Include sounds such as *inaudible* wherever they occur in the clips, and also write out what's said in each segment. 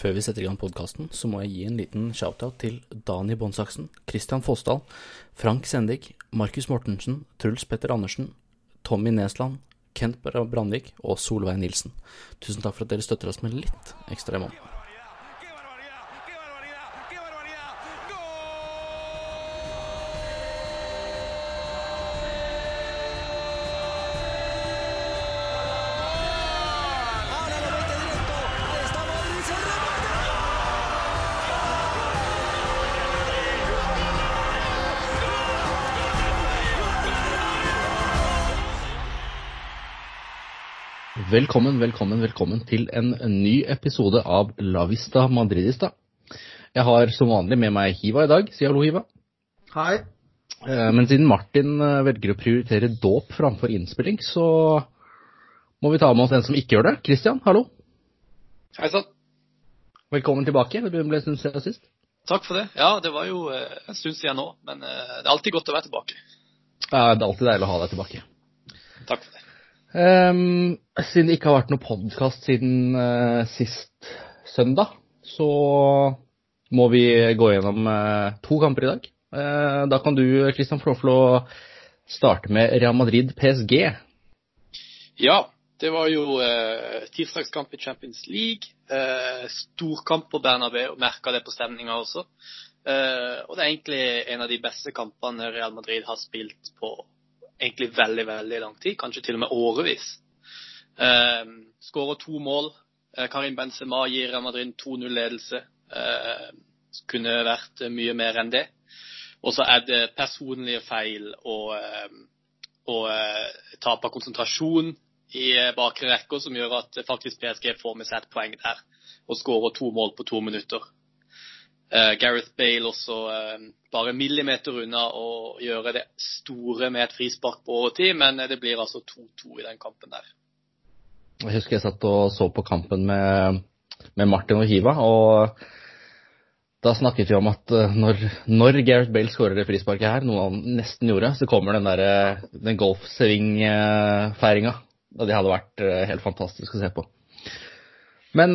Før vi setter i gang podkasten, så må jeg gi en liten shout-out til Dani Bonsaksen, Christian Fossdal, Frank Sendik, Markus Mortensen, Truls Petter Andersen, Tommy Nesland, Kent Brandvik og Solveig Nilsen. Tusen takk for at dere støtter oss med litt ekstra i måneden. Velkommen, velkommen, velkommen til en ny episode av La Vista Madridista. Jeg har som vanlig med meg Hiva i dag. Si hallo, Hiva. Hei. Eh, Men siden Martin eh, velger å prioritere dåp framfor innspilling, så må vi ta med oss en som ikke gjør det. Christian, hallo. Hei sann. Velkommen tilbake. Det ble en stund siden sist. Takk for det. Ja, det var jo eh, en stund siden nå, men det er alltid godt å være tilbake. Ja, det er alltid deilig å ha deg tilbake. Takk for det. Ehm, siden det ikke har vært noen podkast siden uh, sist søndag, så må vi gå gjennom uh, to kamper i dag. Uh, da kan du, Christian, få lov til å starte med Real Madrid PSG. Ja, det var jo tirsdagskamp i Champions League. Storkamp på Bernabeu, merka det på stemninga også. Og det er egentlig en av de beste kampene Real Madrid har spilt på egentlig veldig, veldig lang tid. Kanskje til og med årevis. Eh, Skårer to mål. Eh, Karim Benzema gir Real Madrid 2-0-ledelse. Eh, kunne vært mye mer enn det. Og så er det personlige feil og, eh, og eh, tap av konsentrasjon i eh, bakre rekker som gjør at eh, faktisk PSG får med seg et poeng der og skårer to mål på to minutter. Eh, Gareth Bale også eh, bare millimeter unna å gjøre det store med et frispark på overtid, men eh, det blir altså 2-2 i den kampen der. Jeg husker jeg satt og så på kampen med, med Martin og Hiva, og da snakket vi om at når, når Gareth Bale skårer det frisparket her, noe han nesten gjorde, så kommer den der den golfsving-feiringa. Og det hadde vært helt fantastisk å se på. Men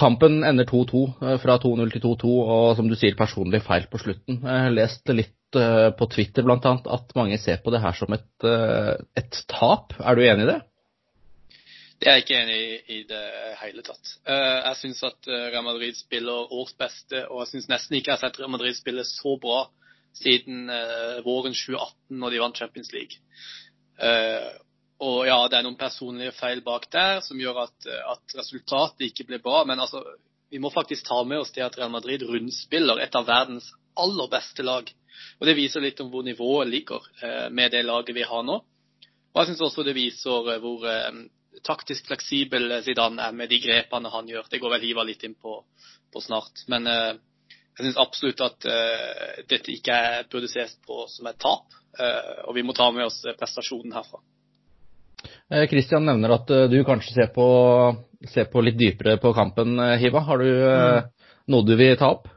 kampen ender 2-2, eh, fra 2-0 til 2-2, og som du sier, personlig feil på slutten. Jeg har lest litt eh, på Twitter annet at mange ser på det her som et, eh, et tap. Er du enig i det? Det er jeg ikke enig i i det hele tatt. Eh, Jeg syns at eh, Real Madrid spiller års beste, og jeg syns nesten ikke jeg har sett Real Madrid spille så bra siden eh, våren 2018, når de vant Champions League. Og ja, det er noen personlige feil bak der som gjør at, at resultatet ikke ble bra. Men altså, vi må faktisk ta med oss det at Real Madrid rundspiller et av verdens aller beste lag. Og det viser litt om hvor nivået ligger eh, med det laget vi har nå. Og jeg syns også det viser eh, hvor eh, taktisk fleksibel Zidane er med de grepene han gjør. Det går vel Hiva litt inn på, på snart. Men jeg syns absolutt at dette ikke burde ses på som et tap. og vi må ta med oss prestasjonen herfra. Eh, Christian nevner at eh, du kanskje ser på, ser på litt dypere på kampen, eh, Hiva. Har du mm. noe du vil ta opp?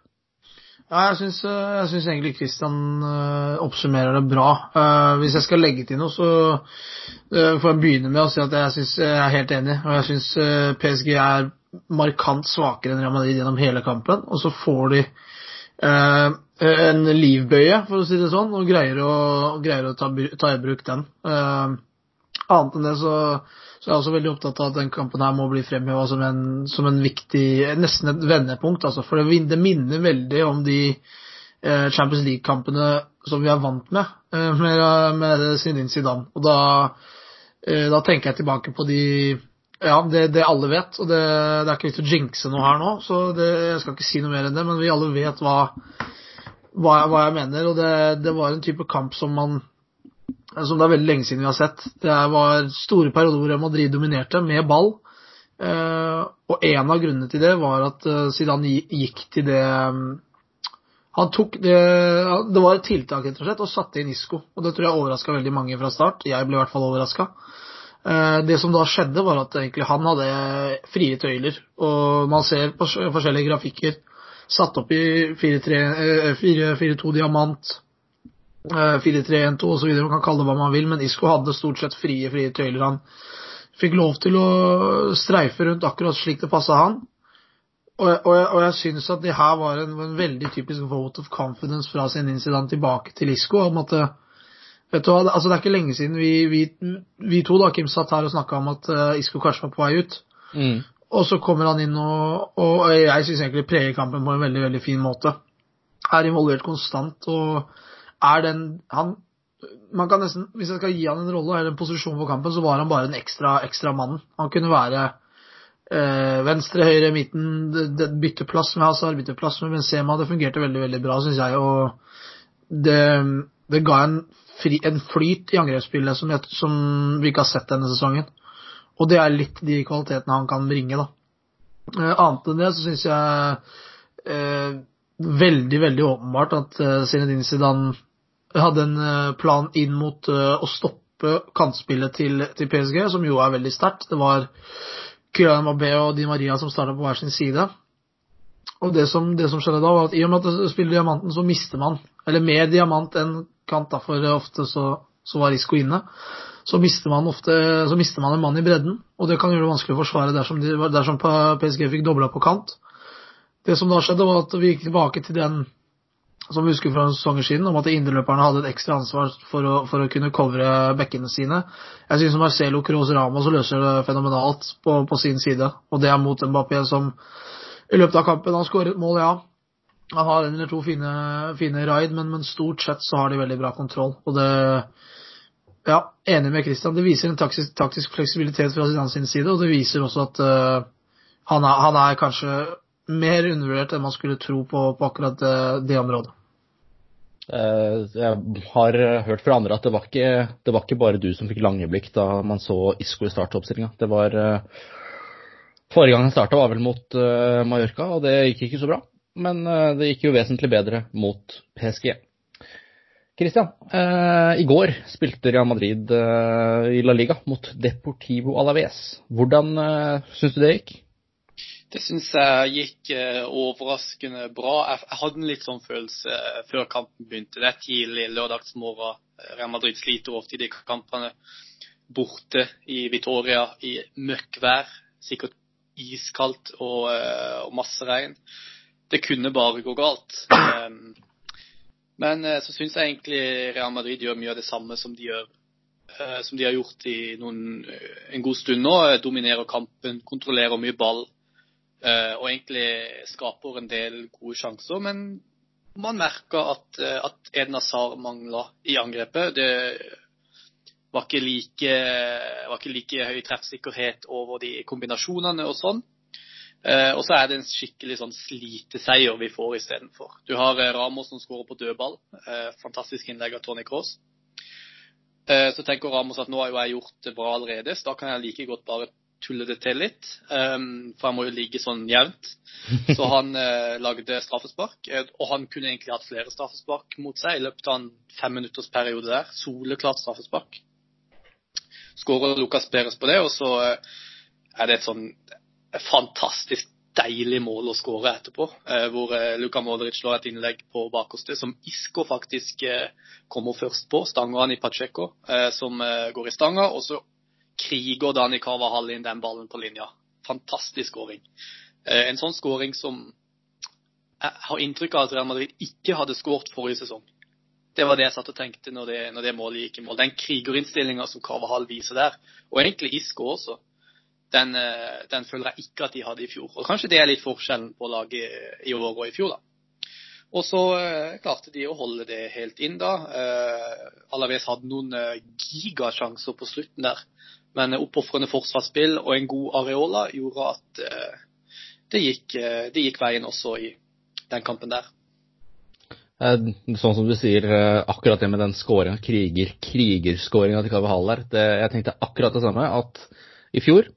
Ja, jeg syns, eh, jeg syns egentlig Kristian eh, oppsummerer det bra. Eh, Hvis jeg skal legge til noe, så eh, får jeg begynne med å si at jeg, synes, jeg er helt enig. Og jeg syns eh, PSG er markant svakere enn Real Madrid gjennom hele kampen. Og så får de eh, en livbøye, for å si det sånn, og greier å, greier å ta, ta i bruk den. Annet enn det så, så er jeg også veldig opptatt av at den kampen her må bli fremheva som, som en viktig Nesten et vendepunkt, altså. For det, minner veldig om de eh, Champions League-kampene som vi er vant med, eh, med, med Zinedine Zidane. Og da, eh, da tenker jeg tilbake på de Ja, det, det alle vet, og det, det er ikke vits å jinxe noe her nå, så jeg skal ikke si noe mer enn det, men vi alle vet hva, hva, hva jeg mener, og det var en type kamp som man som det er veldig lenge siden vi har sett. Det var store perioder hvor Madrid dominerte med ball. Eh, og en av grunnene til det var at eh, Zidane gikk til det mm, Han tok det Det var et tiltak, rett og slett, og satte inn Isco. Og det tror jeg overraska veldig mange fra start. Jeg ble i hvert fall overraska. Eh, det som da skjedde, var at egentlig han hadde frie tøyler. Og man ser på forskjellige grafikker satt opp i 4-3, eh, 4-4-2 diamant. Eh, 4-3-1-2 osv. Man kan kalle det hva man vil, men Isco hadde stort sett frie, frie tøyler. Han fikk lov til å streife rundt akkurat slik det passa han. Og, og, jeg- og jeg syns at det her var en, en veldig typisk vote of confidence fra sin incident tilbake til Isco. om at eh, Vet du hva, det- altså det er ikke lenge siden vi, vi, vi to da, Kim, satt her og snakka om at eh, Isco kanskje var på vei ut. Mm. Og så kommer han inn og, og jeg syns egentlig preger kampen på en veldig, veldig fin måte. Er involvert konstant og er den han man kan nesten, Hvis jeg skal gi han en rolle eller en posisjon for kampen, så var han bare den ekstra, ekstra mannen. Han kunne være øh, venstre, høyre, midten, det, det, bytteplass med Hazard, bytteplass med Benzema. Det fungerte veldig veldig bra, syns jeg. Og det, det ga en, fri, en flyt i angrepsspillet som, som vi ikke har sett denne sesongen. Og det er litt de kvalitetene han kan bringe, da. Eh, annet enn det så syns jeg eh, veldig, veldig åpenbart at eh, Zinedine Zidane hadde en eh, plan inn mot eh, å stoppe kantspillet til, til PSG, som jo er veldig sterkt. Det var Kylian Mabé og Di Maria som starta på hver sin side. Og det som, det som skjedde da, var at i og med at det spiller diamanten, så mister man Eller mer diamant enn kant, da, for ofte så, så var Risco inne. Så mister man ofte så mister man en mann i bredden, og det kan gjøre det vanskelig å forsvare dersom, de, dersom PSG fikk dobla på kant. Det som da skjedde, var at vi gikk tilbake til den som vi husker fra sesonger siden, om at indreløperne hadde et ekstra ansvar for å, for å kunne covre bekkene sine. Jeg synes Marcelo Kroos Ramos løser det fenomenalt på, på sin side, og det er mot Mbappé som i løpet av kampen har skåret mål, ja. Han har en eller to fine, fine raid, men, men stort sett så har de veldig bra kontroll. Og det Ja, enig med Christian. Det viser en taktisk, taktisk fleksibilitet fra sin side, og det viser også at uh, han, er, han, er, kanskje mer undervurdert enn man skulle tro på, på akkurat det, det området. Eh, Jeg har hørt fra andre at det var, ikke, det var ikke bare du som fikk lange blikk da man så Isco i startoppstillinga. Det var eh, Forrige gang han starta var vel mot eh, Mallorca, og det gikk ikke så bra. Men det gikk jo vesentlig bedre mot PSG. Christian, i går spilte Real Madrid i La Liga mot Deportivo Alaves. Hvordan eh, syns du det gikk? Det syns jeg gikk eh, overraskende bra. Jeg, hadde en litt sånn følelse eh, før kampen begynte. Det er tidlig lørdagsmorgen. Eh, Real Madrid sliter ofte i de kampene. Borte i Vitoria i møkkvær. Sikkert iskaldt og, og masse regn. Det kunne bare gå galt. Um, men så syns jeg egentlig Real Madrid gjør mye av det samme som de gjør som de har gjort i noen, en god stund nå. Dominerer kampen, kontrollerer mye ball. Eh, og egentlig skaper en del gode sjanser. Men man merker at, eh, at Eden Hazard mangla i angrepet. Det var ikke, like, var ikke like høy treffsikkerhet over de kombinasjonene og sånn. Eh, og så er det en skikkelig sånn sliteseier vi får istedenfor. Du har Ramos som skårer på dødball. Fantastisk innlegg av Tony Cross. Så tenker Ramos at nå har jo jeg gjort det bra allerede, så da kan jeg like godt bare tulle det til litt. Um, for han må jo ligge sånn jevnt. Så *laughs* han uh, lagde straffespark, eh, og han kunne egentlig hatt flere straffespark mot seg i løpet av en femminutters periode der. Soleklart straffespark. Skårer Lucas Perez på det, og så uh, er det et sånn fantastisk deilig mål å skåre etterpå, eh, hvor eh, Luka Modric slår et innlegg på bakerste, som Isco faktisk eh, kommer først på. Stanger han i Pacheco, som går i stanga, og så kriger Dani Carvahall inn den ballen på linja. Fantastisk skåring. Eh, en sånn skåring som jeg har inntrykk av at Real Madrid ikke hadde skåret forrige sesong. Det var det jeg satt og tenkte når det, når det målet gikk i mål. Den krigerinnstillinga som Carvahall viser der, og egentlig Isco også, den, eh, den føler jeg ikke at de hadde i fjor. Og kanskje det er litt forskjellen på laget i år og i fjor, da. Og så eh, klarte de å holde det helt inn, da. Eh, Alaves hadde noen eh, gigasjanser på slutten der. Men oppofrende forsvarsspill og en god areola gjorde at eh, det, gikk, eh, det gikk veien også i den kampen der. Eh, Sånn som du sier, akkurat det med den skåringa, kriger, krigerskåringa til Carvajal der. Det, jeg tenkte akkurat det samme, at i fjor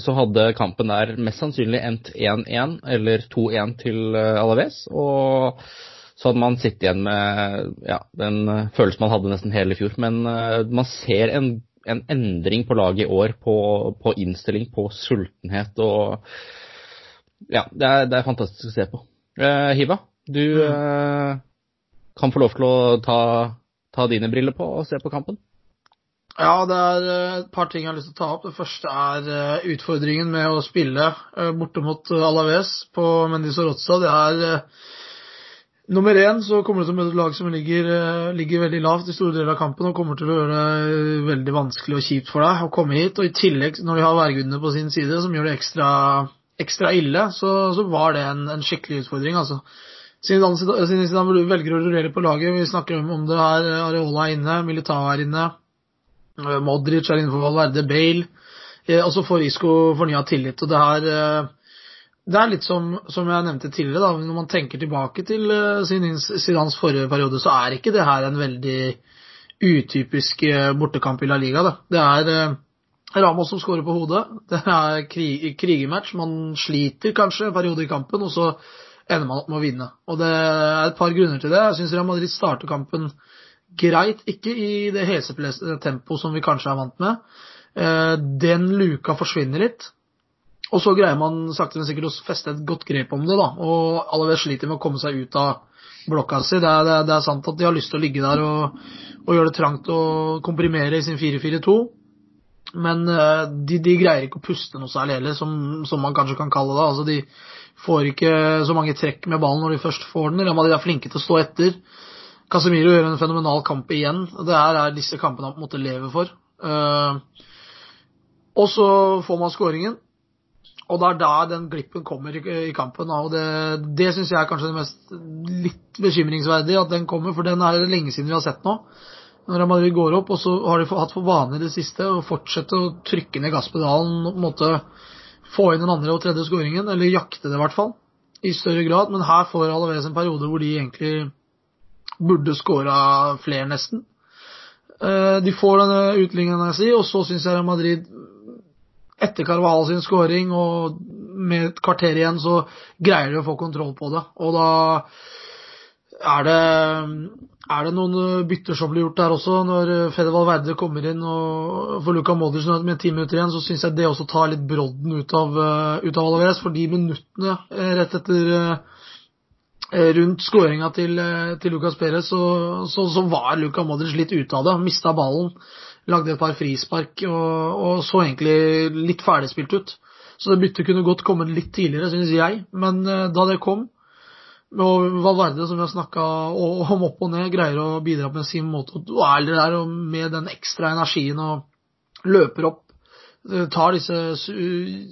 så hadde kampen der mest sannsynlig endt 1-1 eller 2-1 til Alaves. Og så hadde man sittet igjen med ja, den følelsen man hadde nesten hele i fjor. Men man ser en, en endring på laget i år, på, på innstilling, på sultenhet og Ja, det er, det er fantastisk å se på. Eh, Hiva, du eh, kan få lov til å ta, ta dine briller på og se på kampen. Ja, det er eh, et par ting jeg har lyst til å ta opp. Det første er eh, utfordringen med å spille borte mot Alaves på Mendy Sorotza. Det er Nummer én så kommer du til å møte et lag som ligger, eh, ligger veldig lavt i store deler av kampen og kommer til å gjøre det veldig vanskelig og kjipt for deg å komme hit. Og i tillegg, når de har værgudene på sin side, som gjør det ekstra, ekstra ille, så, så var det en, en skikkelig utfordring, altså. Zidane velger å rullere på laget, vi snakker om, om det her, Areola er inne, Militao er inne, eh, Modric er innenfor Valverde, Bale, eh, og så får Isco fornya tillit. Og det her eh, det er litt som, som jeg nevnte tidligere, da, når man tenker tilbake til uh, Zidanes forrige periode, så er ikke det her en veldig utypisk uh, bortekamp i La Liga. Da. Det er uh, Ramos som skårer på hodet. Det er krig, krigermatch. Man sliter kanskje en periode i kampen, og så ender man opp med å vinne. Og Det er et par grunner til det. Jeg syns Real Madrid starter kampen greit, ikke i det heseblesende tempoet som vi kanskje er vant med. Den luka forsvinner litt. Og så greier man sakte, men sikkert å feste et godt grep om det, da. Og Alaves sliter med å komme seg ut av blokka si. Det er, det, det er, sant at de har lyst til å ligge der og, og gjøre det trangt og komprimere i sin 4-4-2. Men uh, de, de, greier ikke å puste noe særlig heller, som, som, man kanskje kan kalle det. Altså, de får ikke så mange trekk med ballen når de først får den. Real Madrid er flinke til å stå etter. Casemiro gjør en fenomenal kamp igjen. Det her er disse kampene han på en måte lever for. Uh, og så får man skåringen. Og det er da den glippen kommer i, kampen. Og det, det syns jeg er kanskje det mest litt bekymringsverdige, at den kommer. For den er det lenge siden vi har sett nå. Når Madrid går opp, og så har de hatt for vane i det siste å fortsette å trykke ned gasspedalen på en måte få inn den andre og tredje skåringen, eller jakte det i hvert fall, i større grad. Men her får Alaves en periode hvor de egentlig burde skåra flere, nesten. Eh, de får denne utligningen, og så syns jeg Real Madrid etter Carvajal sin scoring og med et kvarter igjen, så greier de å få kontroll på det. Og da er det, er det noen bytter som blir gjort der også. Når Fede Valverde kommer inn og for Luka Modric med ti minutter igjen, så syns jeg det også tar litt brodden ut av, ut av Alaves. For de minuttene eh, rett etter eh, rundt skåringa til, eh, til Lucas Perez, så, så, så var Luka Modric litt ute av det. Mista ballen lagde et par frispark og, og så egentlig litt ferdigspilt ut. Så det byttet kunne godt kommet litt tidligere, synes jeg. Men uh, da det kom, og Valverde, som vi har snakka om opp og ned, greier å bidra på sin måte og er der og med den ekstra energien og løper opp, eh, tar disse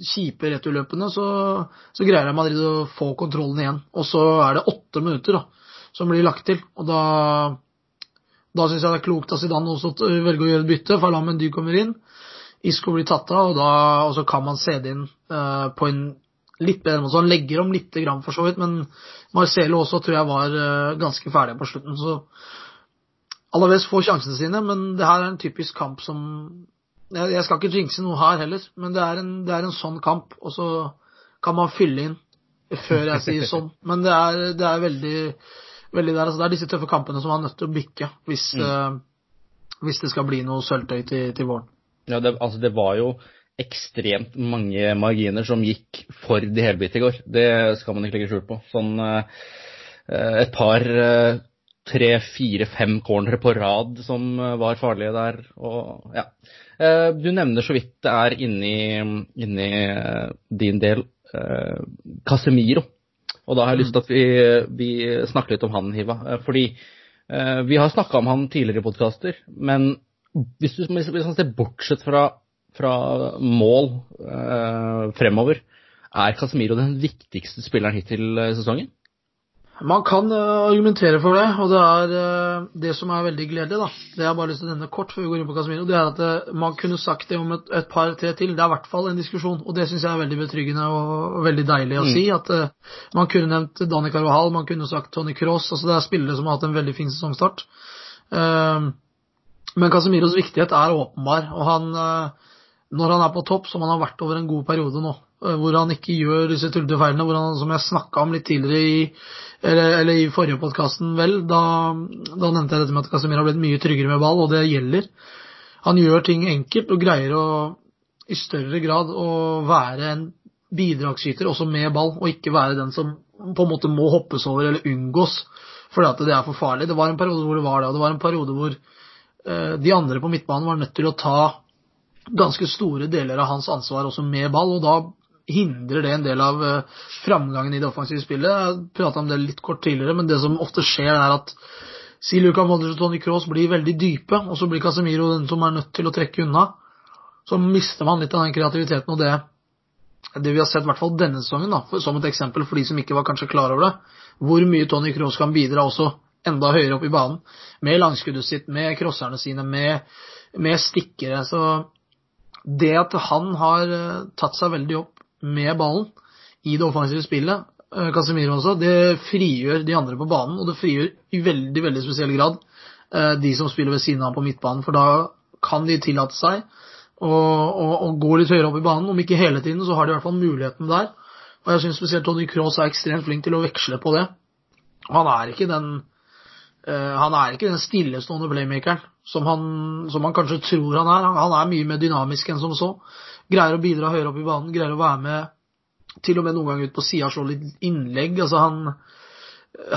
kjipe returløpene, så, så greier Madrid å få kontrollen igjen. Og så er det åtte minutter da, som blir lagt til. Og da da syns jeg det er klokt av Zidane også å velge å gjøre et bytte. Farlam Mendy kommer inn. Isco blir tatt av, og, da, og så kan man se det inn uh, på en litt bedre måte. Så han legger om litt grann for så vidt, men Marcelo også tror jeg var uh, ganske ferdig på slutten. Så Alaves får sjansene sine, men det her er en typisk kamp som Jeg, jeg skal ikke jinxe noe her heller, men det er, en, det er en sånn kamp, og så kan man fylle inn før jeg sier sånn. Men det er, det er veldig veldig der. Altså, det er disse tøffe kampene som man er nødt til å bikke hvis, mm. uh, hvis det skal bli noe sølvtøy til, til våren. Ja, det, altså det var jo ekstremt mange marginer som gikk for de helbite i går. Det skal man ikke legge skjul på. Sånn uh, et par uh, tre, fire, fem cornere på rad som var farlige der. Og, ja. Du nevner så vidt det er inni, inni din del Casemiro. Og da har jeg lyst til at vi, vi snakker litt om han, Hiva. Eh, fordi eh, vi har snakka om han tidligere i podkaster, men hvis, du, hvis man ser bortsett fra, fra mål eh, fremover, er Casemiro den viktigste spilleren hittil i sesongen? Man kan uh, argumentere for det, og det er uh, det som er veldig gledelig. da. Det jeg bare lyst til å nevne kort før vi går inn på Casemiro, det er at uh, man kunne sagt det om et, et par-tre til. Det er i hvert fall en diskusjon, og det syns jeg er veldig betryggende og, og veldig deilig å mm. si. At man kunne nevnt Dani Carvahal, man kunne sagt Tony Cross. altså Det er spillere som har hatt en veldig fin sesongstart. men Casemiros viktighet er åpenbar, og han når han er på topp, som han har vært over en god periode nå, hvor han ikke gjør disse tullete hvor han, som jeg snakka om litt tidligere i eller, eller i forrige podkasten, vel, da, da, nevnte jeg dette med at Casemiro har blitt mye tryggere med ball, og det gjelder. Han gjør ting enkelt og greier å i større grad å være en bidragsyter også med ball, og ikke være den som på en måte må hoppes over eller unngås fordi at det er for farlig. Det var en periode hvor det var det, og det var en periode hvor eh, de andre på midtbanen var nødt til å ta ganske store deler av hans ansvar også med ball, og da hindrer det en del av eh, framgangen i det offensive spillet. Jeg prata om det litt kort tidligere, men det som ofte skjer, er at si Luka Modric og Tony Cross blir veldig dype, og så blir Casemiro den som er nødt til å trekke unna. Så mister man litt av den kreativiteten og det, det vi har sett i hvert fall denne sesongen, da, for, som et eksempel for de som ikke var kanskje klar over det, hvor mye Tony Cross kan bidra også enda høyere opp i banen, med langskuddet sitt, med crosserne sine, med, med stikkere. Så det at han har eh, tatt seg veldig opp med ballen i det offensive spillet, eh, Casemiro også, det frigjør de andre på banen, og det frigjør i veldig, veldig spesiell grad eh, de som spiller ved siden av på midtbanen, for da kan de tillate seg å, å, å gå litt høyere opp i banen. Om ikke hele tiden, så har de i hvert fall muligheten der. Og jeg syns spesielt Tony Cross er ekstremt flink til å veksle på det. Han er ikke den uh, han er ikke den stillestående playmakeren som han, som han kanskje tror han er. Han, han er mye mer dynamisk enn som så. Greier å bidra høyere opp i banen, greier å være med til og med noen ganger ut på sida og slå litt innlegg. Altså han,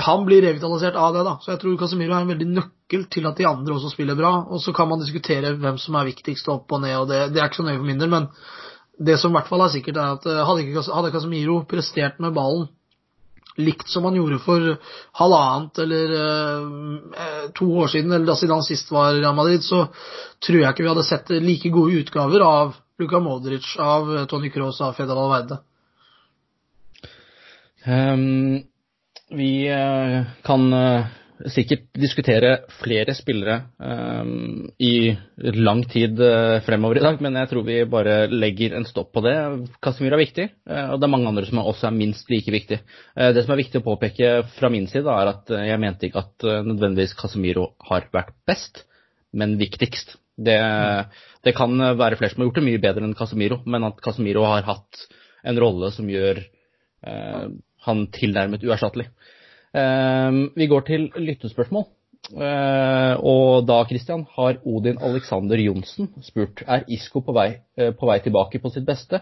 han blir revitalisert av det, da. Så jeg tror Casemiro er en veldig nøkkel til at de andre også spiller bra. Og så kan man diskutere hvem som er viktigst opp og ned, og det, det er ikke så nøye for min del. Men det som i hvert fall er sikkert, er at eh, hadde, ikke, hadde Casemiro prestert med ballen likt som han gjorde for halvannet eller eh, to år siden, eller da siden han sist var i Real Madrid, så tror jeg ikke vi hadde sett like gode utgaver av Luka Modric, av Tony Kroos, av Fedal Alverde? Um, vi uh, kan uh, sikkert diskutere flere spillere um, i lang tid uh, fremover i dag, men jeg tror vi bare legger en stopp på det. Casemiro er viktig, og det er mange andre som også er minst like viktig. det som er viktig å påpeke fra min side, er at jeg mente ikke at nødvendigvis Casemiro har vært best, men viktigst. Det, det, kan være flere som har gjort det mye bedre enn Casemiro, men at Casemiro har hatt en rolle som gjør han tilnærmet uerstattelig. Eh, vi går til lyttespørsmål. Eh, og da, Christian, har Odin Alexander Johnsen spurt er Isco på vei, uh, på vei tilbake på sitt beste,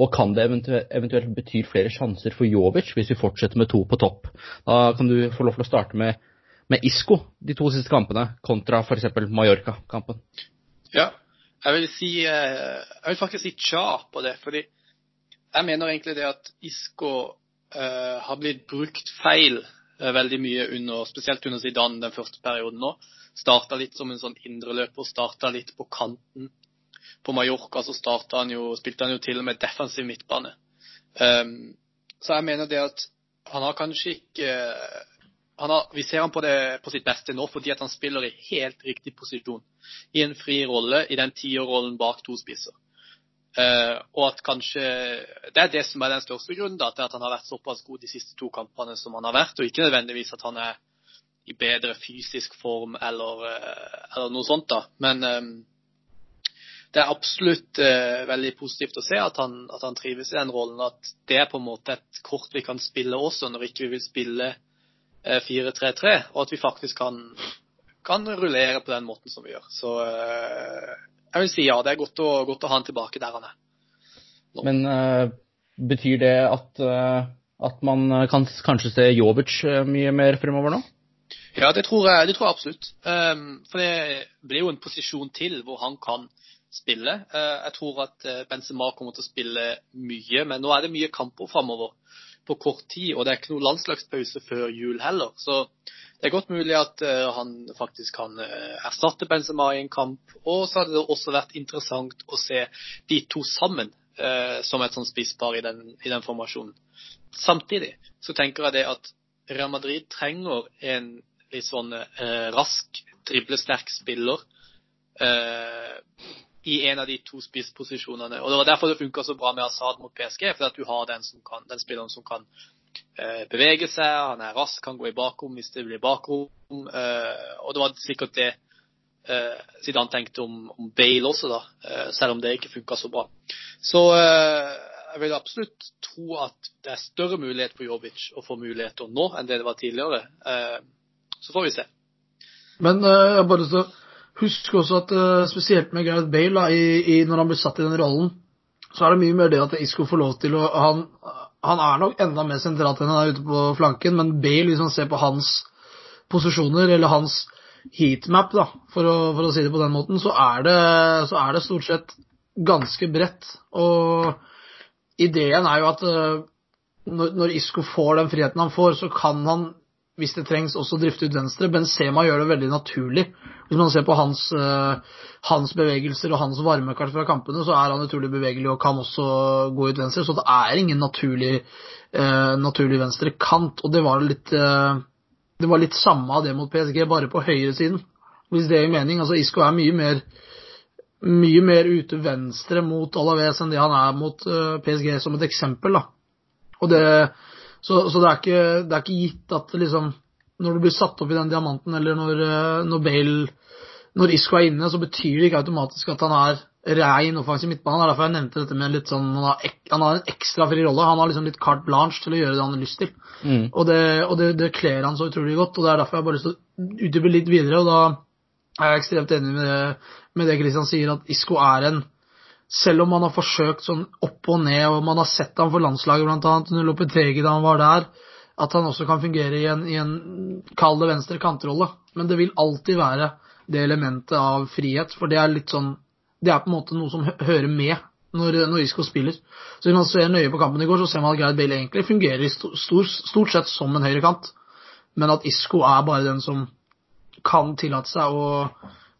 og kan det eventuelt bety flere sjanser for Jovic hvis vi fortsetter med to på topp? Da kan du få lov til å starte med, med Isco de to siste kampene, kontra f.eks. Mallorca-kampen. Ja, jeg vil, si, uh, jeg vil faktisk si tja på det, fordi jeg mener egentlig det at Isco har blitt brukt feil uh, veldig mye under, spesielt under Zidane den første perioden nå. Starta litt som en sånn indreløper, starta litt på kanten. På Mallorca så han jo, spilte han jo til og med defensiv midtbane. Um, så jeg mener det at han har kanskje ikke har, Vi ser han på, på sitt beste nå fordi han spiller i helt riktig posisjon. I en fri rolle, i den tierrollen bak to spisser. Uh, og at kanskje Det er det som er den største grunnen da, til at han har vært såpass god de siste to kampene som han har vært, og ikke nødvendigvis at han er i bedre fysisk form eller, uh, eller noe sånt. da. Men um, det er absolutt uh, veldig positivt å se at han, at han, trives i den rollen. At det er på en måte et kort vi kan spille også når ikke vi vil spille 4-3-3, og at vi faktisk kan, kan rullere på den måten som vi gjør. Så jeg vil si ja. Det er godt å, godt å ha han tilbake der han er. Nå. Men uh, betyr det at, at man kan kanskje se Jovic mye mer fremover nå? Ja, det tror jeg, det tror jeg absolutt. For det blir jo en posisjon til hvor han kan spille. jeg tror at Benzema kommer til å spille mye, men nå er det mye kamper framover på kort tid, og det er ikke noen landslagspause før jul heller. Så det er godt mulig at uh, han faktisk kan uh, erstatte Benzema i en kamp. Og så hadde det også vært interessant å se de to sammen uh, som et sånn spisspar i i den formasjonen. Samtidig så tenker jeg det at Real Madrid trenger en litt sånn rask, driblesterk spiller i en av de to spissposisjonene. Og Det var derfor det funka så bra med Assad mot PSG, for at du har den, kan, den spilleren som kan Eh, bevege seg, han er rask, kan gå i bakrom hvis det blir bakrom. Eh, og det var sikkert det eh, Zidane tenkte om, om Bale også, da, selv om det ikke funka så bra. Så jeg vil absolutt tro at det er større mulighet for Jovic å få muligheter nå enn det det var tidligere. Så får vi se. Men jeg bare så husk også at spesielt med Gareth Bale, da, i, i, når han blir satt i den rollen, så er det mye mer det at Isco får lov til å han, han er nok enda mer sentralt enn han er ute på flanken, men Bale, hvis man ser på hans posisjoner, eller hans heatmap, da, for å, for å si det på den måten, så er det, så er det stort sett ganske bredt. Og ideen er jo at eh, når, når Isco får den friheten han får, så kan han, hvis det trengs, også drifte ut venstre. Benzema gjør det veldig naturlig. Hvis man ser på hans, eh, hans bevegelser og hans varmekart fra kampene, så er han utrolig bevegelig og kan også gå ut venstre. Så det er ingen naturlig, uh, naturlig venstre kant. Og det var litt uh, det var litt samme av det mot PSG, bare på høyresiden. Hvis det gir mening. Altså Isco er mye mer mye mer ute venstre mot Alaves enn det han er mot uh, PSG, som et eksempel. da. Og det, så, så det, er ikke, det er ikke gitt at liksom, når du blir satt opp i den diamanten, eller når, uh, når Bale Når Isco er inne, så betyr det ikke automatisk at han er rein offensiv midtbane. Det er derfor jeg nevnte dette med litt sånn Han har, ek, han har en ekstra fri rolle. Han har liksom litt carte blanche til å gjøre det han har lyst til. Mm. Og det, og det, det kler han så utrolig godt, og det er derfor jeg bare har lyst til å utdype litt videre. og da er jeg ekstremt enig med det, med det Christian sier, at Isco er en Selv om man har forsøkt sånn opp og ned, og man har sett ham for landslaget bl.a. under Lopetegi da han var der, at han også kan fungere i en, i en kall det venstre kantrolle. Men det vil alltid være det elementet av frihet, for det er litt sånn Det er på en måte noe som hører med når, når Isco spiller. Så hvis man ser nøye på kampen i går, så ser man at Gareth Bale egentlig fungerer i sto, stor, stort sett som en høyrekant, men at Isco er bare den som kan tillate seg å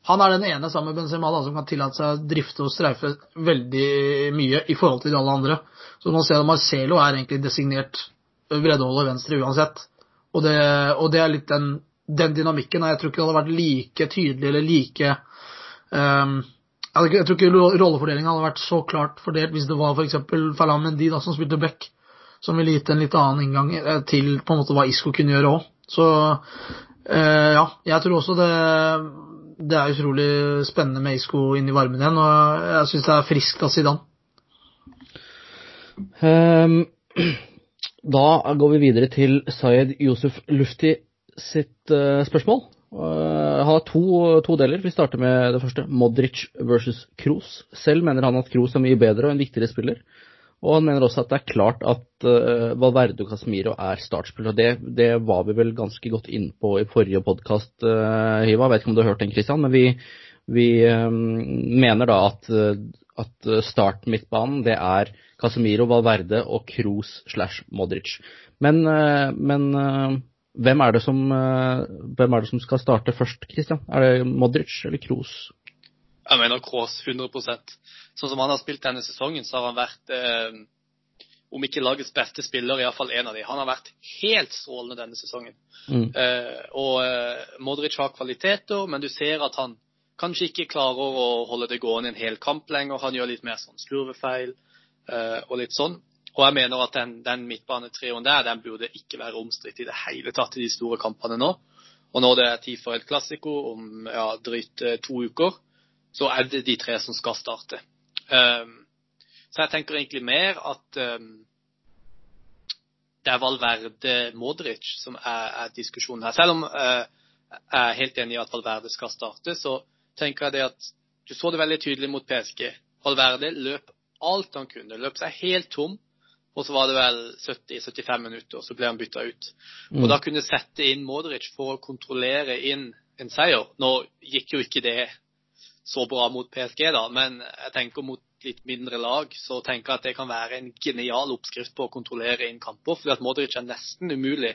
Han er den ene sammen med Benzema da, som kan tillate seg å drifte og streife veldig mye i forhold til alle andre. Så man ser at Marcelo er egentlig designert breddeholder venstre uansett. Og det, og det er litt den, den dynamikken. Jeg tror ikke det hadde vært like tydelig eller like um, jeg tror ikke rollefordelingen hadde vært så klart fordelt hvis det var f.eks. Ferland Mendy da, som spilte back, som ville gitt en litt annen inngang eh, til på en måte hva Isco kunne gjøre òg. Så uh, ja, jeg tror også det, det er utrolig spennende med Isco inn i varmen igjen, og jeg syns det er friskt av Zidane. Um, da går vi videre til Sayed Yusuf Lufti sitt uh, spørsmål. Uh, har to, to, deler. Vi starter med det første. Modric versus Kroos. Selv mener han at Kroos er mye bedre og en viktigere spiller. Og han mener også at det er klart at uh, Valverde og Casemiro er startspillere. Det, det var vi vel ganske godt inne på i forrige podkast, uh, Hiva. Jeg vet ikke om du har hørt den, Christian. Men vi, vi um, mener da at, at start midtbanen det er Casemiro, Valverde og Kroos slash Modric. Men, uh, men hvem er, som, hvem er det som skal starte først, Christian? Er det Modric eller Kroos? Jeg mener Kroos 100 Sånn som han har spilt denne sesongen, så har han vært eh, om ikke lagets beste spiller, iallfall en av de. Han har vært helt strålende denne sesongen. Mm. Eh, og eh, Modric har kvaliteter, men du ser at han kanskje ikke klarer å holde det gående en hel kamp lenger. Han gjør litt mer sånn slurvefeil eh, og litt sånn. Og jeg mener at den, den midtbanetrioen der, den burde ikke være omstridt i det hele tatt i de store kampene nå. Og når det er tid for et klassiko om ja, drøyt to uker, så er det de tre som skal starte. Um, så jeg tenker egentlig mer at um, det er Valverde Modric som er, er diskusjonen her. Selv om uh, jeg er helt enig i at Valverde skal starte, så tenker jeg det at du så det veldig tydelig mot PSG. Valverde løp alt han kunne. Løp seg helt tom. Og så var det vel 70-75 minutter, og så ble han bytta ut. Mm. Og da kunne sette inn Modric for å kontrollere inn en seier. Nå gikk jo ikke det så bra mot PSG, da, men jeg tenker mot litt mindre lag, så tenker jeg at det kan være en genial oppskrift på å kontrollere inn kamper. fordi at Modric er nesten umulig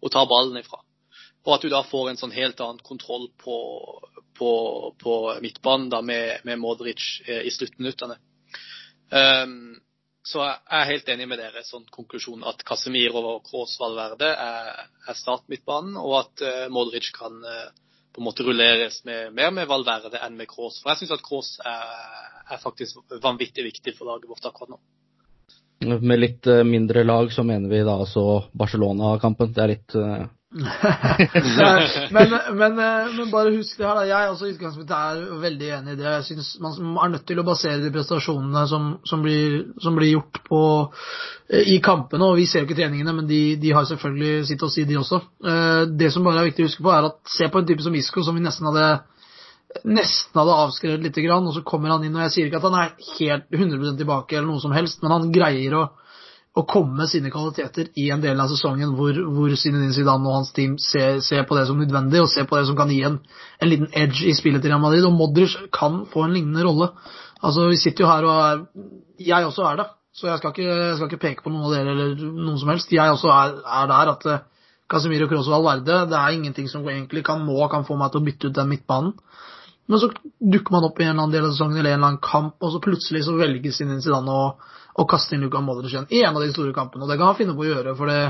å ta ballen ifra. Og at du da får en sånn helt annen kontroll på, på, på midtbanen da med, med Modric eh, i sluttminuttene. Um, så jeg er helt enig med dere sånn konklusjon at Casemiro og Kroos Valverde er, er startmidtbanen, og at uh, Modric kan uh, på en måte rulleres med, mer med Valverde enn med Kroos. For jeg syns at Kroos er, er, faktisk vanvittig viktig for laget vårt akkurat nå. Med litt uh, mindre lag så mener vi da altså Barcelona-kampen. Det er litt *laughs* men, men, men, bare husk det her, da. Jeg også utgangspunktet er veldig enig i det. Jeg synes Man er nødt til å basere de prestasjonene som, som, blir, som blir, gjort på, i kampene. og Vi ser jo ikke treningene, men de, de, har selvfølgelig sitt å si, de også. Det som bare er viktig å huske på, er at se på en type som Isco, som vi nesten hadde nesten hadde avskrevet litt, og så kommer han inn. og Jeg sier ikke at han er helt 100% tilbake, eller noe som helst, men han greier å å komme med sine kvaliteter i en del av sesongen hvor, hvor Zinedine Zidane og hans team ser, ser, på det som nødvendig, og ser på det som kan gi en, en liten edge i spillet til Real Madrid. Og Modric kan få en lignende rolle. Altså, Vi sitter jo her og er Jeg også er det, så jeg skal ikke, jeg skal ikke peke på noen av dere eller noen som helst. Jeg også er, er der at uh, Casemiro Cross og Valverde det er ingenting som egentlig kan nå kan få meg til å bytte ut den midtbanen. Men så dukker man opp i en eller annen del av sesongen eller en eller annen kamp, og så plutselig så velges Zinedine Zidane å og kaste inn Luka Modric igjen i en av de store kampene. Og det kan han finne på å gjøre, for det,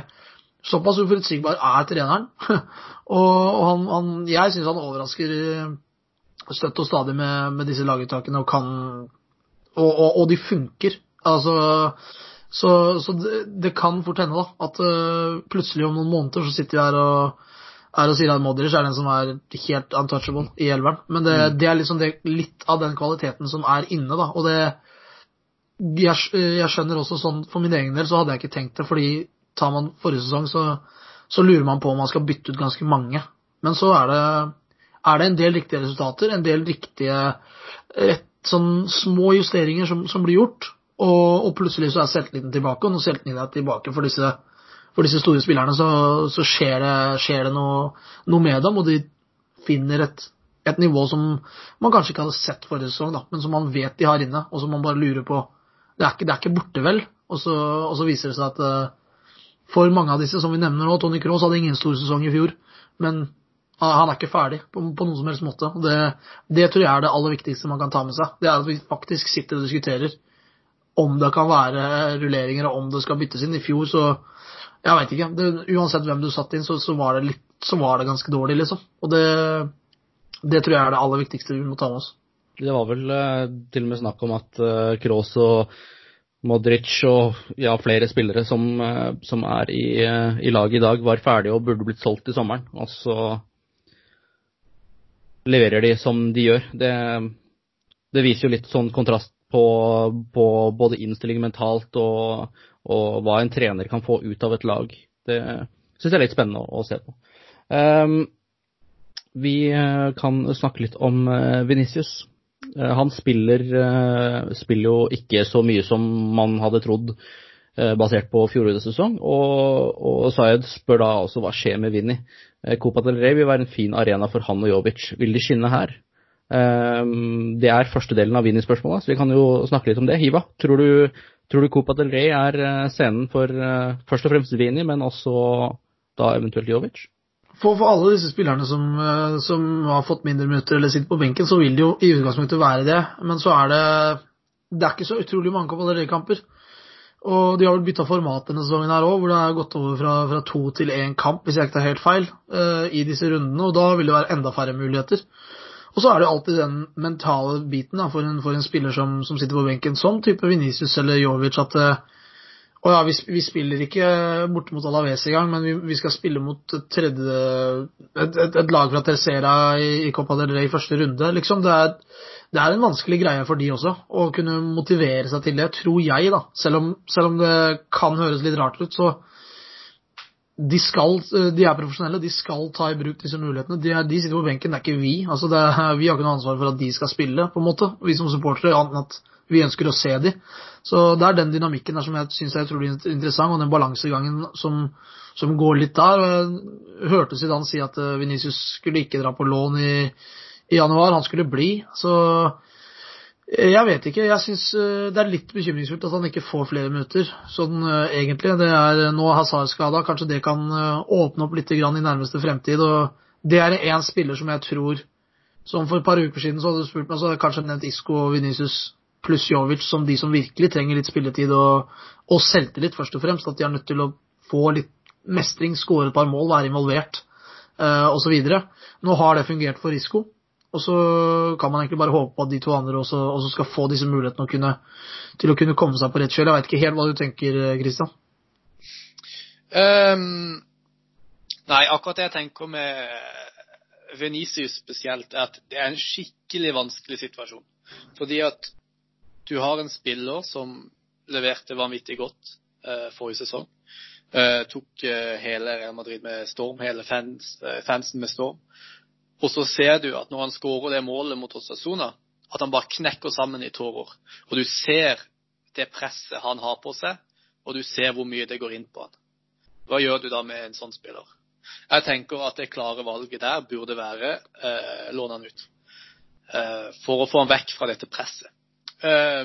såpass uforutsigbar er treneren. *laughs* og han, han, jeg syns han overrasker eh, støtt og stadig med, med disse laguttakene og kan og, og, og, de funker. Altså Så, så det, det, kan fort hende da at uh, plutselig om noen måneder så sitter vi her og er og sier at Modric er den som er helt untouchable i elveren. Men det, mm. det er liksom det, litt av den kvaliteten som er inne, da. Og det, jeg, jeg, skjønner også sånn For min egen del så hadde jeg ikke tenkt det, fordi tar man forrige sesong, så, så lurer man på om man skal bytte ut ganske mange. Men så er det, er det en del riktige resultater, en del riktige rett, sånn små justeringer som, som blir gjort. Og, og, plutselig så er selvtilliten tilbake, og når selvtilliten er tilbake for disse, for disse store spillerne, så, så skjer det, skjer det noe, noe, med dem, og de finner et, et nivå som man kanskje ikke hadde sett forrige sesong, men som man vet de har inne, og som man bare lurer på det er ikke, det er ikke borte, vel. Og så, og så, viser det seg at uh, for mange av disse som vi nevner nå, Tony Cross hadde ingen stor sesong i fjor, men uh, han er ikke ferdig på, på noen som helst måte. Det, det, tror jeg er det aller viktigste man kan ta med seg. Det er at vi faktisk sitter og diskuterer om det kan være rulleringer, og om det skal byttes inn. I fjor så Jeg veit ikke. Det, uansett hvem du satte inn, så, så, var litt, så var det ganske dårlig, liksom. Og det, det tror jeg er det aller viktigste vi må ta med oss. Det var vel uh, til og med snakk om at uh, Kroos og Modric og ja, flere spillere som, uh, som er i, i laget i dag, var ferdige og burde blitt solgt i sommeren. Og så leverer de som de gjør. Det, det viser jo litt sånn kontrast på, på både innstilling mentalt og, og, hva en trener kan få ut av et lag. Det syns jeg er litt spennende å, å se på. Um, vi kan snakke litt om Venicius. Eh, han spiller, eh, spiller, jo ikke så mye som man hadde trodd eh, basert på fjorårets sesong. Og, og Sayed spør da også hva skjer med Vinni. Copa del Rey vil være en fin arena for han og Jovic. Vil de skinne her? Det er første delen av Vinni-spørsmålet, så vi kan jo snakke litt om det. Hiva, tror du, tror du Copa del Rey er scenen for først og fremst Vinni, men også da eventuelt Jovic? For, for, alle disse spillerne som, eh, som, har fått mindre minutter eller sitter på benken, så vil det jo i utgangspunktet være det. Men så er det Det er ikke så utrolig mange kamper. Og de har vel bytta format denne sesongen her òg, hvor det er gått over fra, fra to til én kamp, hvis jeg ikke tar helt feil, uh, i disse rundene. Og da vil det være enda færre muligheter. Og så er det alltid den mentale biten da, for, en, for en spiller som, som, sitter på benken, som type Venicius eller Jovic, at uh, og ja, vi, vi, spiller ikke borte mot Alaves engang, men vi, vi, skal spille mot tredje, et, et, et lag fra Tercera i, i Copa del Rey i første runde. Liksom, det, er, det, er, en vanskelig greie for de også, å kunne motivere seg til det, tror jeg. da. Selv om, selv om det kan høres litt rart ut, så de, skal, de er profesjonelle, de skal ta i bruk disse mulighetene. De, er, de sitter på benken, det er ikke vi. Altså, er, vi har ikke noe ansvar for at de skal spille, på en måte, vi som supportere. annet enn at vi ønsker å se de. Så det er den dynamikken der som jeg syns er utrolig interessant, og den balansegangen som, som, går litt der. Jeg hørte Zidane si at eh, Venicius skulle ikke dra på lån i, i januar, han skulle bli. Så eh, jeg vet ikke. Jeg syns eh, det er litt bekymringsfullt at han ikke får flere minutter. Sånn egentlig. Det er nå Hazard skada. Kanskje det kan åpne opp litt i nærmeste fremtid. Og det er én spiller som jeg tror Som for et par uker siden så hadde du spurt meg, så hadde jeg kanskje nevnt Isco og Venicius pluss Jovic som de som virkelig trenger litt spilletid og, og selvtillit, først og fremst. At de er nødt til å få litt mestring, skåre et par mål, være involvert uh, osv. Nå har det fungert for Risco. Og så kan man egentlig bare håpe på at de to andre også, også skal få disse mulighetene å kunne, til å kunne komme seg på rett kjøl. Jeg veit ikke helt hva du tenker, Christian? Um, nei, akkurat det jeg tenker med Venicius spesielt, er at det er en skikkelig vanskelig situasjon. Fordi at du har en spiller som leverte vanvittig godt eh, forrige sesong. Eh, tok eh, hele Real Madrid med storm, hele fans, eh, fansen med storm. Og så ser du at når han skårer det målet mot Osasuna, at han bare knekker sammen i tårer. Og du ser det presset han har på seg, og du ser hvor mye det går inn på han. Hva gjør du da med en sånn spiller? Jeg tenker at det klare valget der burde være eh, låne han ut. Eh, for å få han vekk fra dette presset. Eh,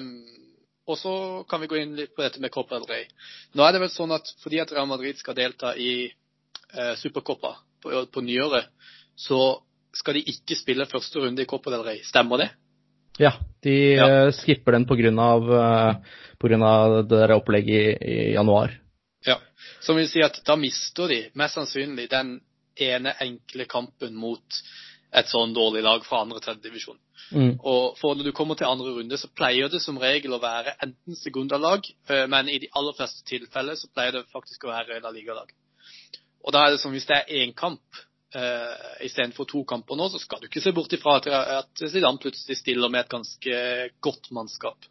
og så kan vi gå inn litt på dette med Copa del Rey. Nå er det vel sånn at fordi at Real Madrid skal delta i eh, Supercopa på, på nyåret, så skal de ikke spille første runde i Copa del Rey. Stemmer det? Ja, de Ja. eh, skipper den pga. det der opplegget i, i januar. Ja. Som vil si at da mister de mest sannsynlig den ene enkle kampen mot et sånn dårlig lag fra andre tredje divisjon. Mm. Og for når du kommer til andre runde, så pleier det som regel å være enten sekundalag, eh, men i de aller fleste tilfeller så pleier det faktisk å være La Liga-lag. Og da er det som hvis det er én kamp uh, istedenfor to kamper nå, så skal du ikke se bort ifra at, at Zidane plutselig stiller med et ganske godt mannskap.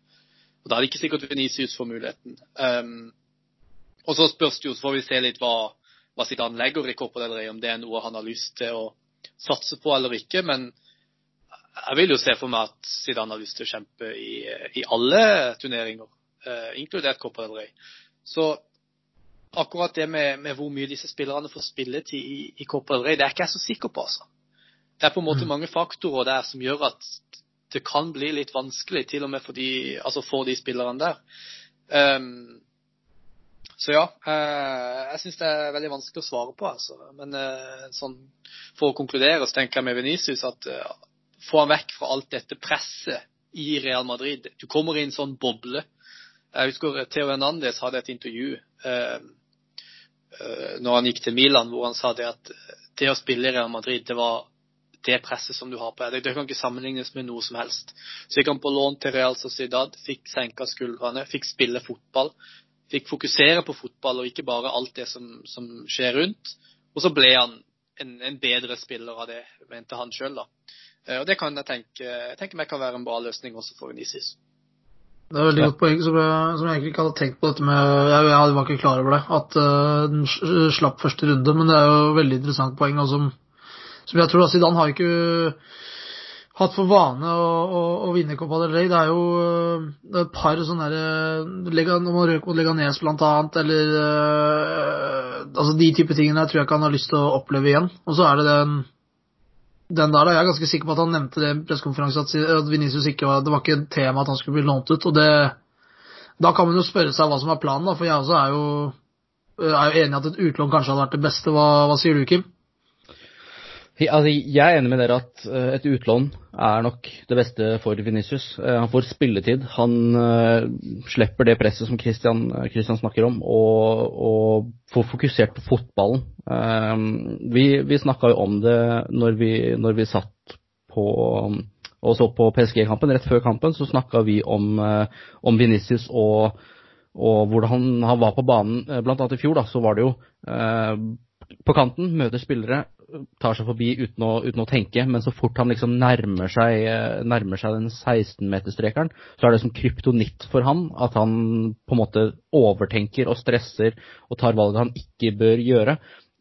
Og da er det ikke sikkert Venicius får muligheten. Um, og så spørs det jo, så får vi se litt hva, hva Zidane legger i Copa del Rey, om det er noe han har lyst til å satse på eller ikke. Men jeg vil jo se for meg at Zidane har lyst til å kjempe i, i alle turneringer, eh, inkludert Copa del Rey. Så akkurat det med, med hvor mye disse spillerne får spilletid i, i Copa del Rey, det er ikke jeg så sikker på, altså. Det er på en måte mange faktorer der som gjør at det kan bli litt vanskelig, til og med for de, altså for de spillerne der. Um, så ja, eh, jeg syns det er veldig vanskelig å svare på, altså. Men eh, sånn, for å konkludere så tenker jeg med Venicius at eh, få han vekk fra alt dette presset i Real Madrid. Du kommer i en sånn boble. Jeg husker Theo Hernandez hadde et intervju eh, når han gikk til Milan, hvor han sa det at det å spille i Real Madrid, det var det presset som du har på deg. Det kan ikke sammenlignes med noe som helst. Så gikk han på lån til Real Sociedad, fikk senka skuldrene, fikk spille fotball. Fikk fokusere på fotball og ikke bare alt det som, som skjer rundt. Og så ble han en, en bedre spiller av det, mente han sjøl. Eh, Og det kan jeg tenke, jeg tenker meg kan være en bra løsning også for Unisis. Det er veldig godt poeng som jeg, som jeg egentlig ikke hadde tenkt på dette med Jeg, jeg var ikke klar over det, at uh, den slapp første runde, men det er jo veldig interessant poeng. Og som, som jeg tror da, Zidane har ikke hatt for vane å, å, å vinne Copa del Rey. Det er jo eh, det er et par sånne derre Lega- Når man røk mot Leganes blant annet, eller eh, Altså de type tingene jeg tror jeg ikke han har lyst til å oppleve igjen. Og så er det den den der, da, Jeg er ganske sikker på at han nevnte det i pressekonferansen, at, at Vinicius ikke var, det var ikke et tema at han skulle bli lånt ut. og det, Da kan man jo spørre seg hva som er planen, da, for jeg også er jo, er jo enig i at et utlån kanskje hadde vært det beste. Hva, hva sier du, Kim? Altså, jeg er enig med dere at eh, et utlån er nok det beste for Venicius. Eh, Han får spilletid. Han eh, slipper det presset som Christian, Christian snakker om, og, og får fokusert på fotballen. Vi, vi snakka jo om det når vi, når vi satt på og så på PSG-kampen. Rett før kampen så snakka vi om, om Venicius og, og hvordan han, han var på banen. Blant annet i fjor da, så var det jo på kanten, møter spillere, tar seg forbi uten å, uten å tenke, men så fort han liksom nærmer seg, eh, nærmer seg den 16-meterstrekeren, så er det som kryptonitt for han at han på en måte overtenker og stresser og tar valg han ikke bør gjøre.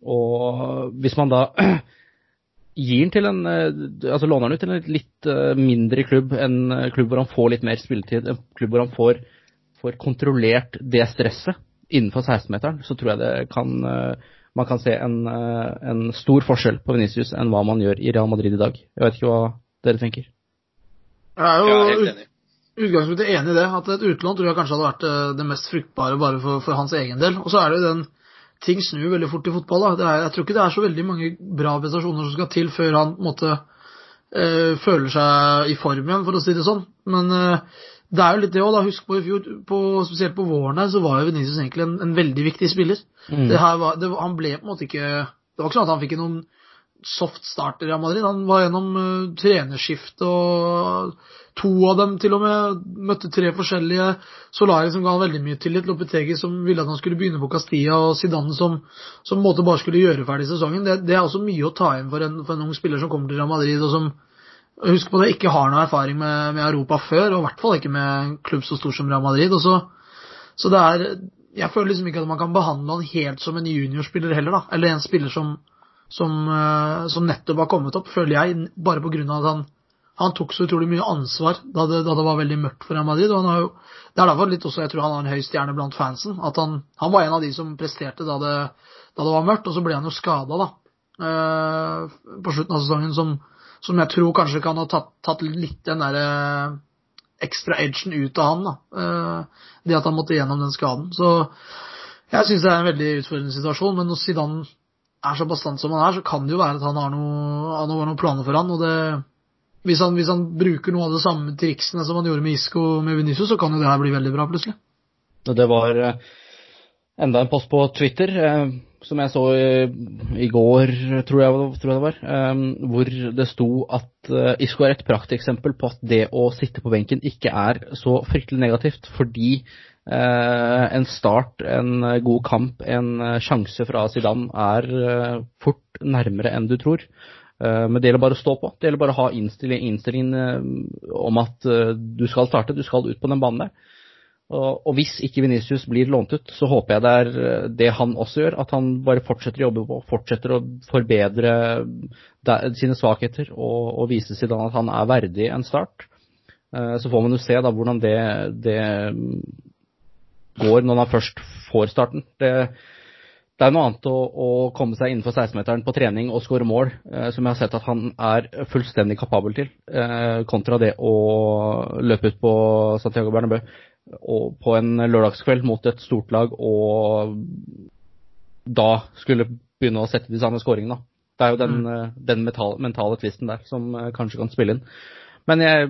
Og hvis man da *clears throat* gir han til en eh, altså låner han ut til en litt eh, mindre klubb, en klubb hvor han får litt mer spilletid, en klubb hvor han får, får kontrollert det stresset innenfor 16-meteren, så tror jeg det kan man kan se en, eh, en stor forskjell på Venicius enn hva man gjør i Real Madrid i dag. Jeg vet ikke hva dere tenker. Jeg er jo helt enig. utgangspunktet enig i det. At et utlån tror jeg kanskje hadde vært eh, det mest fruktbare bare for, for hans egen del. Og så er det jo den Ting snur veldig fort i fotball. da. Det er, jeg tror ikke det er så veldig mange bra prestasjoner som skal til før han på en måte eh, føler seg i form igjen, for å si det sånn. Men eh, det er jo litt det òg, da. Husk på i fjor, på, spesielt på våren her, så var jo Venezia egentlig en, en veldig viktig spiller. Mm. Det her var, det, han ble på en måte ikke Det var ikke sånn at han fikk noen soft start i Real Madrid. Han var gjennom uh, trenerskifte og to av dem til og med møtte tre forskjellige. Solari som ga han veldig mye tillit. Lopetegi som ville at han skulle begynne på Castilla, og Zidane som som måte bare skulle gjøre ferdig sesongen. Det, det er også mye å ta inn for en, for en ung spiller som kommer til Real Madrid, og som Husk på det, ikke har noe erfaring med, med Europa før, og i hvert fall ikke med en klubb så stor som Real Madrid. Så, så det er Jeg føler liksom ikke at man kan behandle han helt som en juniorspiller heller, da. Eller en spiller som, som, eh, som nettopp har kommet opp, føler jeg, bare på grunn av at han Han tok så utrolig mye ansvar da det, da det var veldig mørkt for Real Madrid. og jo, Det er derfor litt også jeg tror han har en høy stjerne blant fansen. at Han, han var en av de som presterte da det, da det var mørkt, og så ble han jo skada da, eh, på slutten av sesongen, som, som jeg tror kanskje kan ha tatt, tatt litt den derre ekstra edgen ut av han. da, eh, Det at han måtte gjennom den skaden. Så jeg syns det er en veldig utfordrende situasjon, men når Zidane er så bastant som han er, så kan det jo være at han har, noe, han har noen planer for han. og det hvis han, hvis han bruker noe av de samme triksene som han gjorde med Isco og med Venezia, så kan jo det her bli veldig bra, plutselig. Det var eh, enda en post på Twitter eh, som jeg så i, går, tror jeg, tror jeg det var, eh, hvor det sto at eh, Isco er et prakteksempel på at det å sitte på benken ikke er så fryktelig negativt, fordi en start, en god kamp, en sjanse fra Zidane er fort nærmere enn du tror. Men det gjelder bare å stå på. Det gjelder bare å ha innstilling, innstillingen eh, om at du skal starte, du skal ut på den banen der. Og, hvis ikke Venicius blir lånt ut, så håper jeg det er eh, det han også gjør. At han bare fortsetter å jobbe på, fortsetter å forbedre sine svakheter og, og vise Zidane at han er verdig en start. Eh, Så får man jo se da hvordan det, det går når han først får starten. Det, det er noe annet å, å komme seg innenfor 16-meteren på trening og skåre mål, eh, som jeg har sett at han er fullstendig kapabel til, kontra det å løpe ut på Santiago Bernabeu på en lørdagskveld mot et stort lag og da skulle begynne å sette de samme skåringene. Det er jo den, mm. den mentale, mentale tvisten der som eh, kanskje kan spille inn. Men jeg,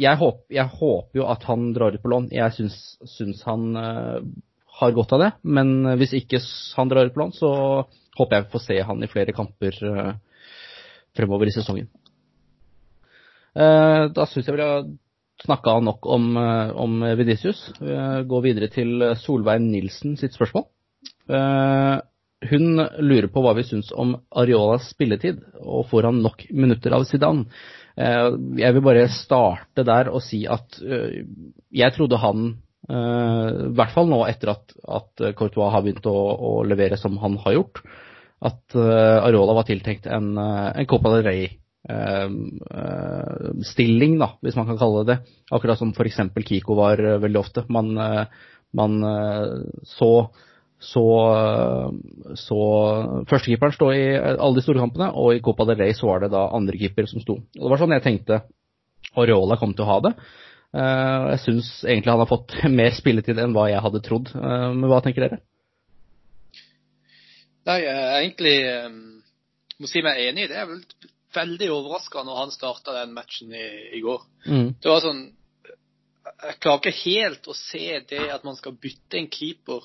jeg, håper, jeg håper jo at han drar ut på lån. Jeg syns, syns han eh, har godt av det. Men hvis ikke han drar ut på lån, så håper jeg vi får se han i flere kamper eh, fremover i sesongen. Eh, da syns jeg har snakka nok om, eh, om Venicius. Gå videre til Solveig Nilsen sitt spørsmål. Eh, hun lurer på hva vi syns om Areolas spilletid, og får han nok minutter av Zidane? Eh, Jeg vil bare starte der og si at eh, jeg trodde han, eh, i hvert fall nå etter at, at Courtois har begynt å, å levere som han har gjort, at eh, Areola var tiltenkt en, eh, en Copa del Rey. Eh, eh, stilling, da, hvis man kan kalle det det. Akkurat som f.eks. Kiko var eh, veldig ofte. Man, eh, man så så, så førstekeeperen stå i alle de store kampene, og i Copa del Rey så var det da andrekeeper som sto. Og Det var sånn jeg tenkte Areola kom til å ha det. Jeg syns egentlig han har fått *laughs* mer spilletid enn hva jeg hadde trodd. Men hva tenker dere? Nei, jeg er egentlig må si meg enig i det. Jeg ble veldig overraska når han starta den matchen i, i går. Mm. Det var sånn Jeg klarer ikke helt å se det at man skal bytte en keeper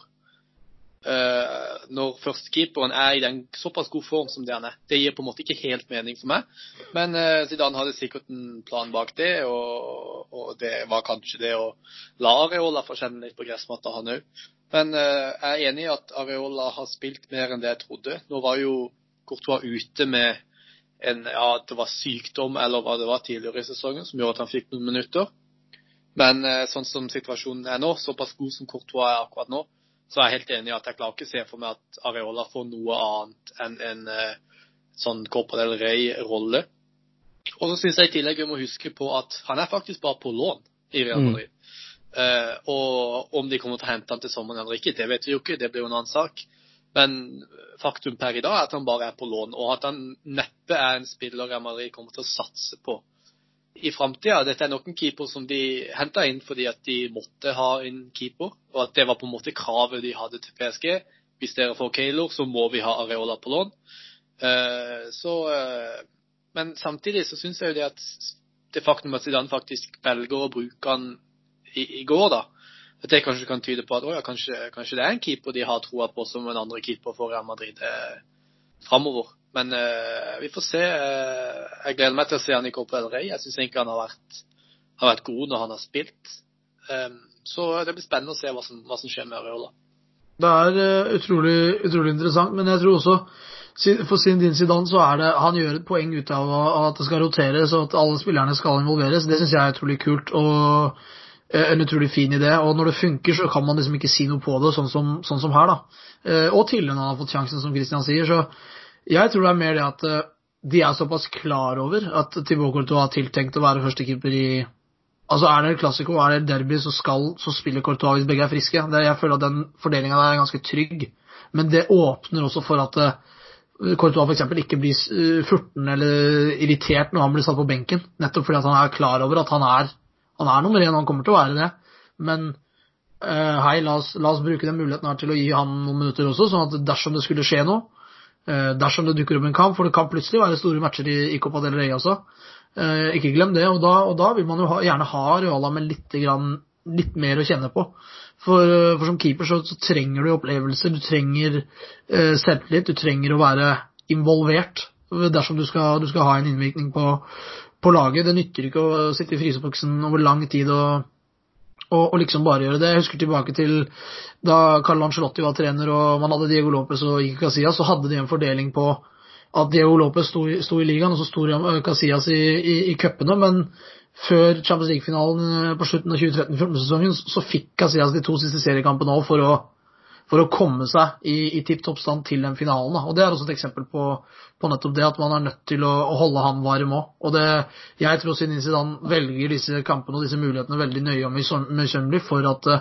Uh, når førstekeeperen er i den såpass god form som det han er. Det gir på en måte ikke helt mening for meg. Men uh, Zidane hadde sikkert en plan bak det, og, og det var kanskje det å la Areola få kjenne litt på gressmatta, han òg. Men uh, jeg er enig i at Areola har spilt mer enn det jeg trodde. Nå var jo Courtois ute med en, ja, det var sykdom eller hva det var tidligere i sesongen som gjorde at han fikk noen minutter. Men eh, sånn som situasjonen er nå, såpass god som Courtois er akkurat nå, så er jeg helt enig i at jeg klarer ikke å se for meg at Areola får noe annet enn en eh, sånn Copa del Rey-rolle. Og så syns jeg i tillegg vi må huske på at han er faktisk bare på lån i Real Mm. Madrid. Eh, og om de kommer til å hente han til sommeren eller ikke, det vet vi jo ikke. Det blir jo en annen sak. Men faktum per i dag er at han bare er på lån, og at han neppe er en spiller Real Madrid kommer til å satse på i framtida. Dette er nok en keeper som de henta inn fordi at de måtte ha en keeper, og at det var på en måte kravet de hadde til PSG. Hvis dere får Keylor, så må vi ha Areola på lån. Eh, så, eh, men samtidig så syns jeg jo det at det faktum at Zidane faktisk velger å bruke han i, i går, da, at det kanskje kan tyde på at ja, kanskje, kanskje det er en keeper de har troa på som en andre keeper for Real Madrid eh, framover. Men eh, vi får se. Eh, jeg gleder meg til å se han i Copa del Rey. Jeg syns egentlig han har vært, har vært god når han har spilt. Um, så det blir spennende å se hva som, hva som skjer med Areola. Det er eh, utrolig, utrolig interessant, men jeg tror også for sin din Zidane så er det Han gjør et poeng ut av at det skal roteres og at alle spillerne skal involveres. Det syns jeg er utrolig kult og en utrolig fin idé. Og når det funker, så kan man liksom ikke si noe på det, sånn som, sånn som her, da. Eh, Og tidligere når han har fått sjansen, som Christian sier. Så jeg tror det er mer det at eh, de er såpass klar over at Thibaut Courtois har tiltenkt å være førstekeeper i Altså Er det klassiko er det derby, så, skal, så spiller Courtois hvis begge er friske. Jeg føler at den fordelinga der er ganske trygg. Men det åpner også for at Courtois f.eks. ikke blir furten eller irritert når han blir satt på benken. Nettopp fordi at han er klar over at han er, han er nummer én, han kommer til å være det. Men uh, hei, la oss, la oss, bruke den muligheten her til å gi han noen minutter også, sånn at dersom det skulle skje noe, dersom det dukker opp en kamp, for det kan plutselig være store matcher i, i Copa del Rey også, uh, ikke glem det. Og da, og da vil man jo ha, gjerne ha Areola med litt, grann, litt, mer å kjenne på. For, for som keeper så, så, trenger du opplevelser, du trenger selvtillit, du trenger å være involvert dersom du skal, du skal ha en innvirkning på, på, laget. Det nytter ikke å sitte i fryseboksen over lang tid og, og, og, liksom bare gjøre det. Jeg husker tilbake til da Carl Ancelotti var trener og man hadde Diego Lopez og Ike Casillas, så hadde de en fordeling på at Diego Lopez sto, sto, i ligaen, og så sto Casillas i, i, i cupene. Men før Champions League-finalen eh, på slutten av 2013-sesongen så fikk Casillas de to siste seriekampene òg for, for, å komme seg i, i tipp topp stand til den finalen. Da. Og Det er også et eksempel på, på, nettopp det, at man er nødt til å, å holde han varm òg. Og det, jeg tror Zinedine Zidane velger disse kampene og disse mulighetene veldig nøye og misunnelig for at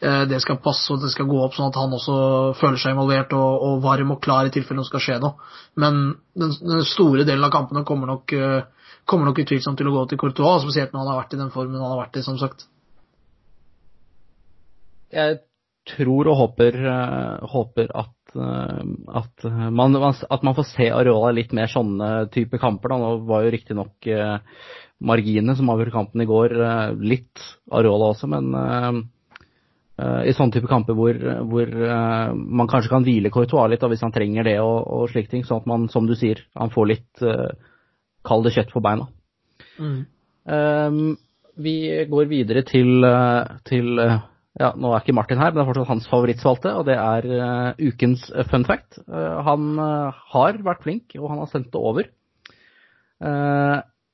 Eh, det skal passe og det skal gå opp, sånn at han også føler seg involvert og, og varm og klar i tilfelle det skal skje noe. Men den, den store delen av kampene kommer nok, eh, kommer nok utvilsomt til å gå til Courtois, spesielt når han har vært i den formen han har vært i, som sagt. Jeg tror og håper, uh, håper at, at, man, at, man, får se Areola litt mer sånne type kamper. Da. Nå var jo riktignok eh, marginene som avgjorde kampen i går, litt Areola også, men Eh, i sånne type kamper hvor, hvor eh, man kanskje kan hvile Courtois litt da, hvis han trenger det og, og slike ting, sånn at man, som du sier, han får litt eh, kall det kjøtt på beina. Mm. Um, vi går videre til, til ja, nå er ikke Martin her, men det er fortsatt hans favorittspalte, og det er uh, ukens fun fact. Uh, han uh, har vært flink, og han har sendt det over.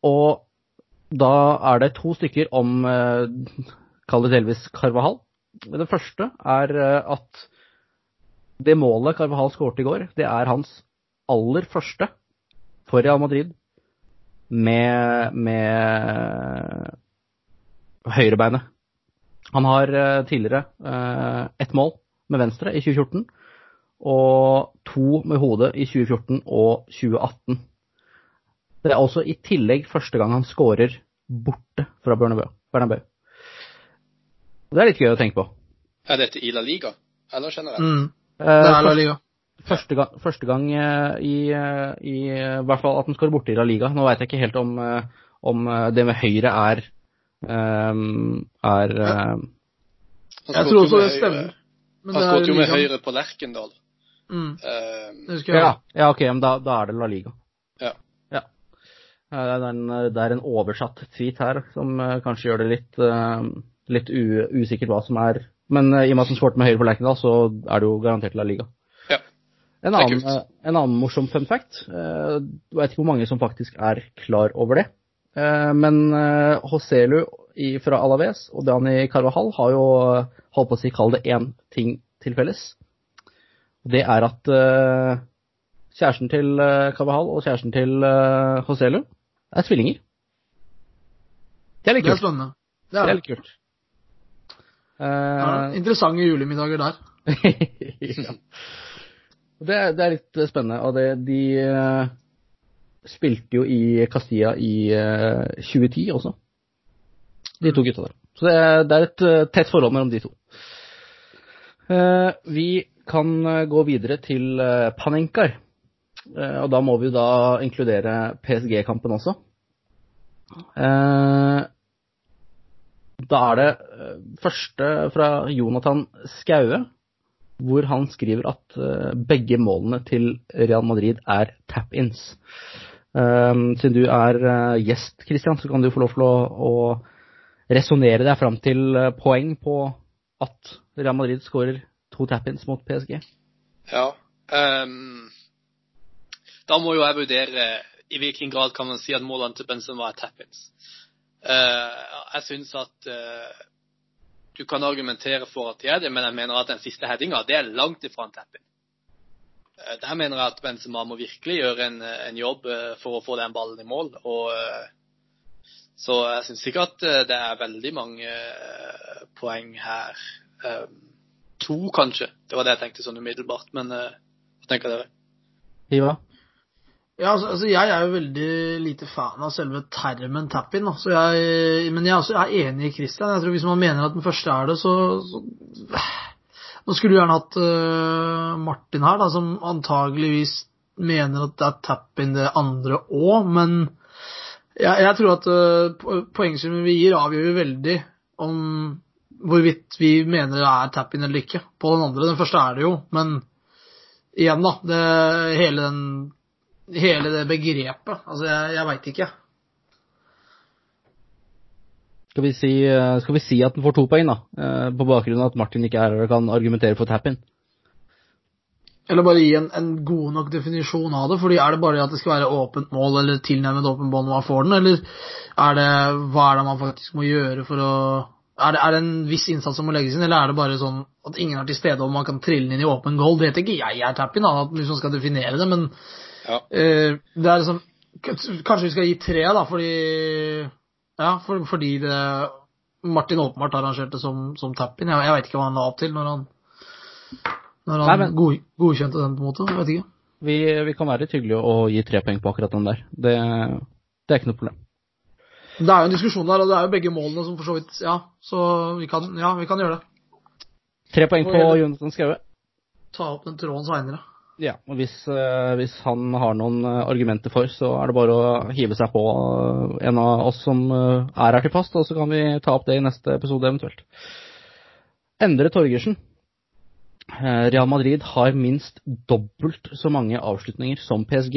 og da er det to stykker om, kall det delvis Carvahall. Det første er eh, at det målet Carvahal skåret i går, det er hans aller første for Real Madrid med, med høyrebeinet. Han har eh, tidligere eh, ett mål med venstre i 2014 og to med hodet i 2014 og 2018. Det er også i tillegg første gang han skårer borte fra Bernabeu. Det er litt gøy å tenke på. Er dette i La Liga, eller generelt? Mm. Det er La Liga. Første gang, første gang eh, i, eh, i, i, hvert fall at han skårer borte i La Liga. Nå veit jeg ikke helt om, eh, om det med høyre er um, er uh, Jeg tror også det stemmer. han skåret jo med høyre på Lerkendal. Mm. Um, ja, ja, ok, men da, da, er det La Liga. Ja. ja. Det, er en, det er en oversatt tweet her som kanskje gjør det litt uh, litt usikkert hva som er Men uh, i og med at han skåret med høyre på Lerkendal, så er det jo garantert La Liga. En annen, uh, en annen, morsom fun fact. Jeg vet ikke hvor mange som faktisk er klar over det. Men Hoselu fra Alaves og Dani Carvajal har jo holdt på å si kall det én ting til felles. Det er at kjæresten til Carvajal og kjæresten til Hoselu er tvillinger. Det er litt kult. Det er spennende. Det er, det er litt kult. Ja, interessante julemiddager der. *laughs* ja. det, det, er litt spennende. Og det, de spilte jo i Castilla i uh, eh, 2010 også, de to gutta der. Så det, det er et uh, tett forhold mellom de to. vi kan gå videre til Panenkar. og da må vi da inkludere PSG-kampen også. Da er det eh, første fra Jonathan Skaue, hvor han skriver at eh, begge målene til Real Madrid er tap-ins. Um, siden du er gjest, Christian, så kan du få lov til å, å resonnere deg fram til poeng på at Real Madrid skårer to tap-ins mot PSG. Ja. Um, da må jo jeg vurdere i hvilken grad kan man si at målene til Benzema er tap-ins. Uh, jeg syns at du kan argumentere for at de er det, men jeg mener at den siste headinga, det er langt ifra en tapping. Eh, der mener jeg at Benzema må virkelig gjøre en, en jobb eh, for å få den ballen i mål. Og, eh, så jeg syns ikke at det er veldig mange poeng her. To, kanskje. Det var det jeg tenkte sånn umiddelbart. Men hva tenker dere? Iva? Ja, altså, altså Jeg er jo veldig lite fan av selve termen tap-in. Men jeg er, også, jeg er enig i Christian. Jeg tror Hvis man mener at den første er det, så, så Nå skulle du gjerne hatt uh, Martin her, da, som antageligvis mener at det er tap-in det andre òg, men jeg, jeg tror at uh, poengsummen vi gir, avgjør veldig om hvorvidt vi mener det er tap-in eller ikke. På den andre. Den første er det jo, men igjen, da. Det, hele den hele det begrepet. Altså, jeg, jeg veit ikke. Skal vi, si, eh, skal vi si at den får to poeng, da? eh, På bakgrunn av at Martin ikke er her og kan argumentere for tap-in? Eller bare gi en, en god nok definisjon av det. fordi Er det bare at det skal være åpent mål eller tilnærmet åpent mål når man får den, eller er det, hva er det man faktisk må gjøre for å er det, er det en viss innsats som må legges inn, eller er det bare sånn at ingen er til stede og man kan trille den inn i åpen goal? Det heter ikke jeg er tap-in, at hvis man skal definere det, men Ja. eh, det er liksom Kanskje vi skal gi tre, da, fordi Ja, for, fordi det Martin åpenbart arrangerte som, som tap-in. Jeg, jeg veit ikke hva han la opp til når han når han Nei, men- god, godkjente den, på en måte. Jeg vet ikke. Vi, vi kan være litt hyggelige og gi tre poeng på akkurat den der. Det, det er ikke noe problem. Det er jo en diskusjon der, og det er jo begge målene som for så vidt Ja, så vi kan, ja, vi kan gjøre det. Tre poeng på Jonathan Skaue. Ta opp den tråden seinere. Ja, og hvis, eh, hvis han har noen eh, argumenter for, så er det bare å hive seg på eh, en av oss som er her til fast, og så kan vi ta opp det i neste episode eventuelt. Endre Torgersen. Real Madrid har minst dobbelt så mange avslutninger som PSG.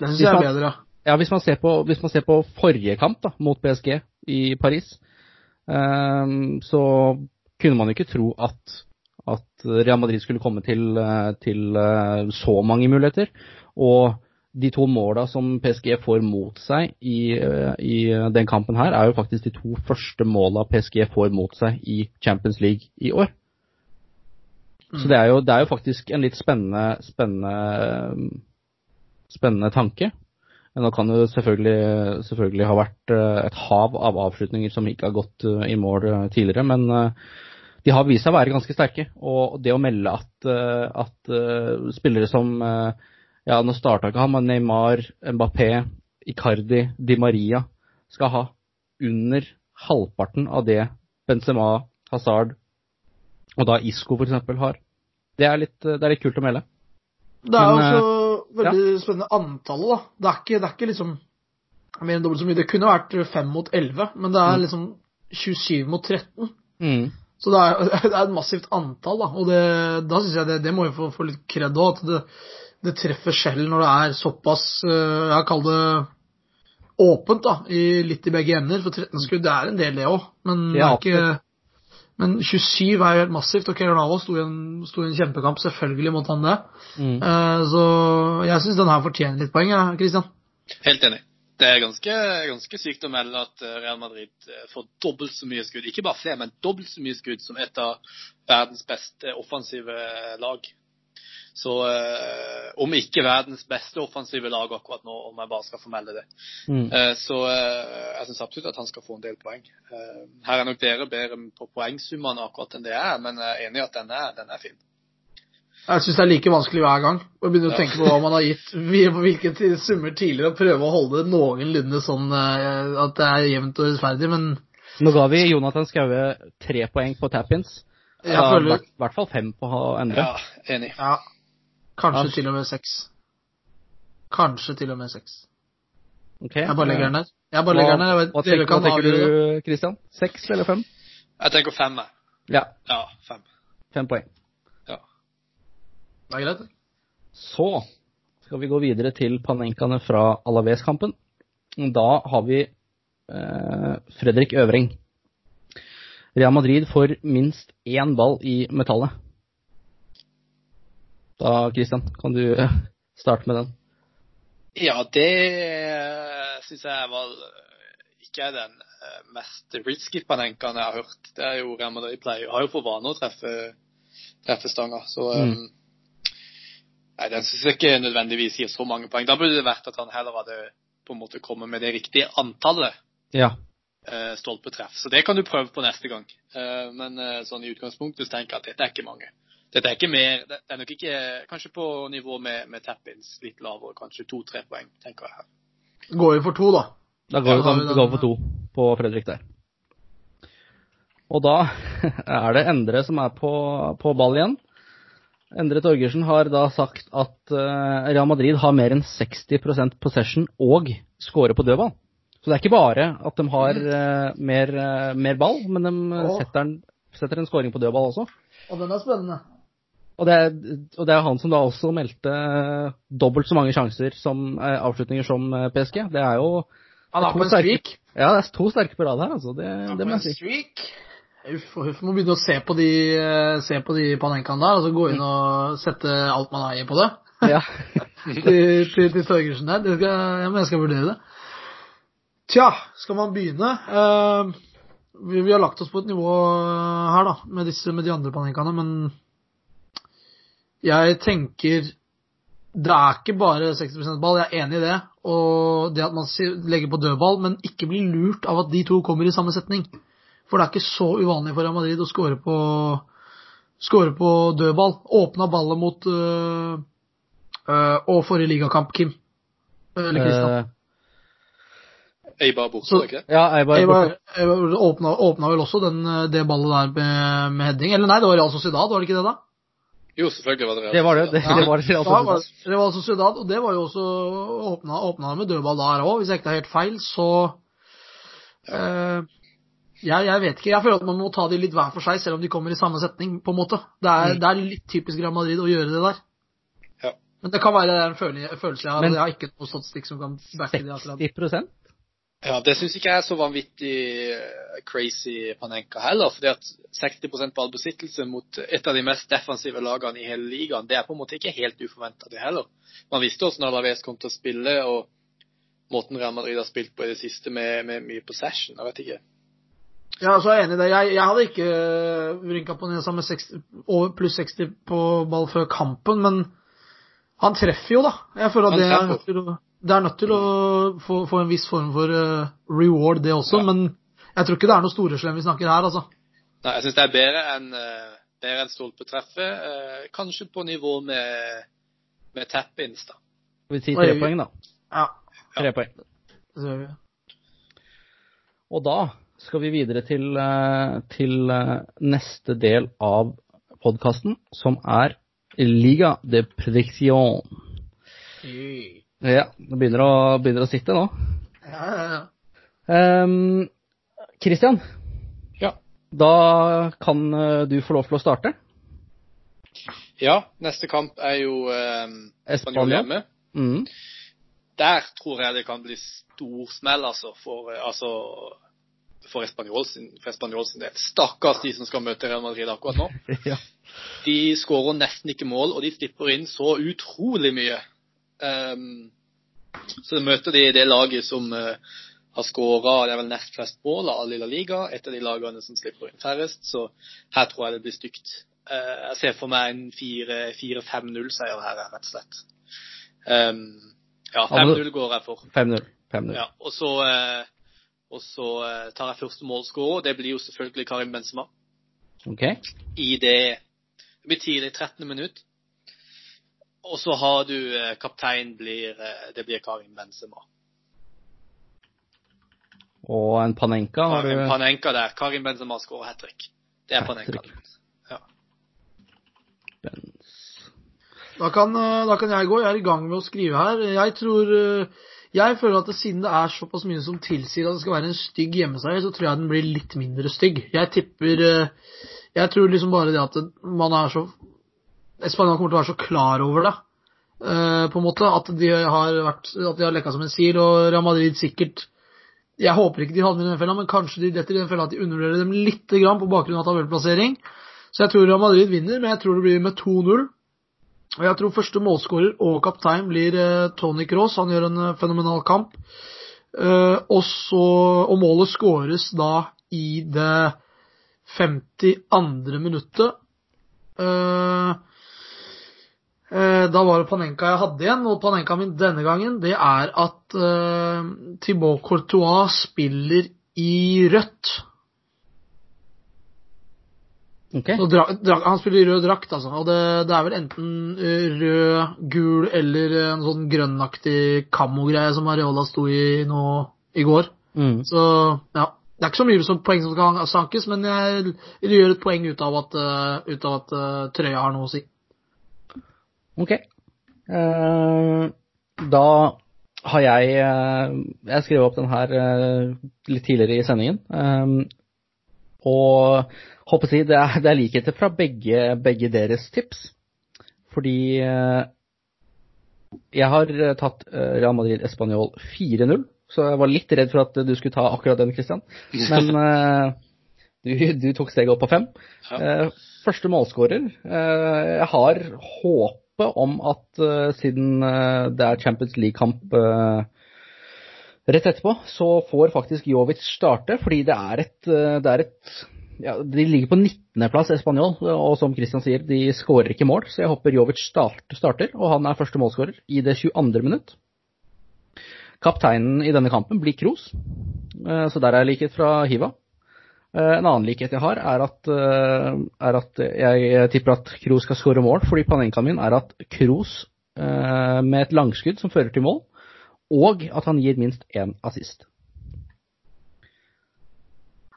Det syns jeg er bedre. Ja, hvis man ser på, hvis man ser på forrige kamp da, mot PSG i Paris, så kunne man jo ikke tro at, at Real Madrid skulle komme til, eh, til eh, så mange muligheter. Og de to måla som PSG får mot seg i, eh, i den kampen her, er jo faktisk de to første måla PSG får mot seg i Champions League i år. Så det er jo, det er jo faktisk en litt spennende, spennende, spennende tanke. Nå kan det selvfølgelig, selvfølgelig ha vært et hav av avslutninger som ikke har gått i mål tidligere, men de har vist seg å være ganske sterke. Og det å melde at, eh, at eh, spillere som eh, Ja, nå starta ikke han, men Neymar, Mbappé, Icardi, Di Maria skal ha under halvparten av det Benzema, Hazard og da Isco f.eks. har. Det er, litt, det er litt kult å melde. Det er Men, også veldig spennende antallet, da. Det er ikke, det er ikke liksom mer enn dobbelt så mye. Det kunne vært fem mot elleve, men det er liksom 27 mot 13. Mm. Så det er, *laughs* det er et massivt antall, da. Og det, da syns jeg det, det må jo få, få litt kred òg. At det, det treffer sjelden når det er såpass eh, Jeg kaller det åpent, da. I, litt i begge ender. For 13 skudd, det er en del, det òg. Men, Ja, men 27 er jo helt massivt. Og Keranavo sto i en, sto i en kjempekamp. Selvfølgelig måtte han det. Mm. Uh, så jeg syns den her fortjener litt poeng, jeg, Christian. Helt enig. Det er ganske, ganske sykt å melde at eh, Real Madrid eh, får dobbelt så mye skudd. Ikke bare flere, men dobbelt så mye skudd som et av verdens beste offensive lag. Så eh, om ikke verdens beste offensive lag akkurat nå, om jeg bare skal få melde det. Mm. Eh, så eh, jeg syns absolutt at han skal få en del poeng. Eh, her er nok dere bedre på poengsummene akkurat enn det jeg er, men jeg er enig i at den er, den er fin. Jeg syns det er like vanskelig hver gang å begynne å tenke på hva man har gitt *laughs* vi- på hvilke summer tidligere, og prøve å holde det noenlunde sånn eh, at det er jevnt og rettferdig, men Nå ga vi Jonathan Skaue tre poeng på tap-ins. I føler hvert, fall fem på å endre. Ja, enig. Ja. Kanskje Ja. til og med seks. Kanskje til og med seks. Ok. Jeg bare legger den der. Jeg bare legger den der. Jeg vet, hva, tenker, hva tenker du, Christian? Seks eller fem? Jeg tenker fem, jeg. Ja, Ja, fem. fem poeng. Det er greit. Så skal vi gå videre til Panenkaene fra Alaves-kampen. Da har vi eh, Fredrik Øvreng. Real Madrid får minst én ball i metallet. Da, Christian, kan du eh, starte med den? Ja, det syns jeg var ikke er den eh, mest risky panenkaen jeg har hørt. Det er jo Real Madrid pleier har jo for vane å treffe treffe stanga. Så Mm. um, Nei, den syns jeg ikke nødvendigvis gir så mange poeng. Da burde det vært at han heller hadde på en måte kommet med det riktige antallet Ja. uh, stolpetreff. Så det kan du prøve på neste gang. Uh, men uh, sånn i utgangspunktet så tenker jeg at dette er ikke mange. Dette er ikke mer Det er nok ikke Kanskje på nivå med, med tap-ins. Litt lavere, kanskje to-tre poeng, tenker jeg. Går vi for to, da? Da går Ja, vi, går for to på Fredrik der. Og da *laughs* er det Endre som er på, på ball igjen. Endre Torgersen har da sagt at eh, Real Madrid har mer enn 60% possession og scorer på dødball. Så det er ikke bare at de har eh, mer, eh, mer ball, men de setter, en, setter en scoring på dødball også. Og den er spennende. Og det, er, og det er han som da også meldte dobbelt så mange sjanser som avslutninger som PSG. Det er jo Han er på en streak. Ja, det er to sterke på rad her, altså. Det, Han det må en jeg si. Huff og huff. Må begynne å se på de, eh, se på de panenkaene der, og så gå inn og sette alt man eier på det. Ja. *laughs* til, til, til Torgersen der. Det skal, men jeg skal vurdere det. Tja, skal man begynne? Uh, vi, vi har lagt oss på et nivå eh, her, da, med, disse, med de andre panenkene, men jeg tenker det er ikke bare 60% ball, jeg er enig i det. Og det at man legger på dødball, men ikke blir lurt av at de to kommer i samme setning. For det er ikke så uvanlig for Real Madrid å score på, score på dødball. Åpna ballet mot øh, øh, Og forrige ligakamp, Kim. Eller Kristian. Uh, Eibar borte, var det ikke det? ja, Eibar Eibar Eibar åpna, åpna vel også den, det ballet der med, med heading. Eller nei, det var Real Sociedad, var det ikke det da? Jo, selvfølgelig var det Det var det. Det, Ja. det var Real Sociedad. det var Sociedad, og det var jo også åpna, åpna med dødball der òg, hvis jeg ikke tar helt feil, så eh, jeg, jeg vet ikke. Jeg føler at man må ta de litt hver for seg, selv om de kommer i samme setning, på en måte. Det er, Mm. det er litt typisk Real Madrid å gjøre det der. Ja. Men det kan være en følelse, jeg har, Men- jeg har ikke noe statistikk som kan backe det. 60 Ja, det syns ikke jeg er så vanvittig eh, crazy Panenka heller. fordi at 60% ballbesittelse mot et av de mest defensive lagene i hele ligaen, det er på en måte ikke helt uforventa, det heller. Man visste hvordan Alaves kom til å spille, og måten Real Madrid har spilt på i det siste med, med mye possession. Jeg vet ikke. Ja, så er jeg enig i det. Jeg, jeg hadde ikke øh, rynka på nesa med 60, over pluss 60 på ball før kampen, men han treffer jo, da. Jeg føler at det er, nødt til å, det er nødt til å få, få en viss form for uh, reward, det også. Ja. Men jeg tror ikke det er noe storeslem vi snakker her, altså. Nei, jeg syns det er bedre enn uh, en enn stolpetreffet. Uh, kanskje på nivå med, med tap-ins, da. Vi sier tre poeng, da. Ja. Tre poeng. det ser vi. Og da skal vi videre til, eh, til eh, neste del av podkasten, som er Liga de Prediction. Ja, det begynner å, begynner å sitte nå. Ja, ja, ja. Um, Christian, Ja. da kan eh, du få lov til å starte. ja, neste kamp er jo um, Spanjol hjemme. Mm. Der tror jeg det kan bli storsmell, altså, for, eh, altså, for Espanjol sin, sin del. Stakkars de som skal møte Real Madrid akkurat nå. *laughs* ja. De skårer nesten ikke mål, og de slipper inn så utrolig mye. Um, så møter de det laget som uh, har skåra det er vel nest flest mål av Lilla Liga. Et av de lagene som slipper inn færrest. Så her tror jeg det blir stygt. Uh, jeg ser for meg en 4-5-0-seier her, rett og slett. Um, ja, Ja, 5-0 går jeg for. 5-0. 5-0. Ja, og så, eh, og så eh, tar jeg første målskårer. Det blir jo selvfølgelig Karim Benzema Ok. i det Det blir tidlig, 13. minutt. Og så har du eh, kaptein blir eh, Det blir Karim Benzema. Og en Panenka har du Panenka der. Karim Benzema skårer hat trick. Det er Panenka. Ja. Da kan, da kan jeg gå. Jeg er i gang med å skrive her. Jeg tror Jeg føler at siden det er såpass mye som tilsier at det skal være en stygg hjemmeseier, så tror jeg den blir litt mindre stygg. Jeg tipper øh, Jeg tror liksom bare det at man er så Spania kommer til å være så klar over det, øh, på en måte, at de har vært At de har lekka som en sil, og Real Madrid sikkert Jeg håper ikke de havner i den fella, men kanskje de detter i den fella at de undervurderer dem litt på bakgrunn av tabellplassering. Så jeg tror Real Madrid vinner, men jeg tror det blir med 2-0. Og jeg tror første målskårer og kaptein blir eh, Tony Cross. Han gjør en eh, fenomenal kamp. Eh, og, så, og målet skåres da i det 52. minuttet. Da var det Panenka jeg hadde igjen, og Panenka min denne gangen, det er at uh, Thibaut Courtois spiller i rødt. Ok. Så dra, dra, han spiller i rød drakt, altså. Og det, det er vel enten eh, rød, gul eller eh, en sånn grønnaktig kammo-greie som Areola sto i nå i går. Mm. Så ja. Det er ikke så mye som poeng som kan sankes, men jeg vil gjøre et poeng ut av at, eh, ut av at uh, trøya har noe å si. Ok. Uh, da har jeg uh, Jeg skrev opp den her eh, litt tidligere i sendingen. eh, og håper si det er, det er likheter fra begge, begge deres tips. Fordi eh, jeg har eh, tatt eh, Real Madrid Español 4-0, så jeg var litt redd for at du skulle ta akkurat den, Christian. Men *laughs* du, du tok steget opp på fem. Ja. Første målskårer. Jeg har håpet om at siden det er Champions League-kamp rett etterpå, så får faktisk Jovic starte, fordi det er et, det er et ja, De ligger på 19.-plass, Español, og som Christian sier, de skårer ikke mål. Så jeg håper Jovic start, starter, og han er første målskårer i det 22. minutt. Kapteinen i denne kampen blir Kroos, eh, så der er likhet fra Hiva. Eh, En annen likhet jeg har, er at, eh, er at jeg tipper at Kroos skal skåre mål, fordi panenkaen min er at Kroos med et langskudd som fører til mål, og at han gir minst én assist.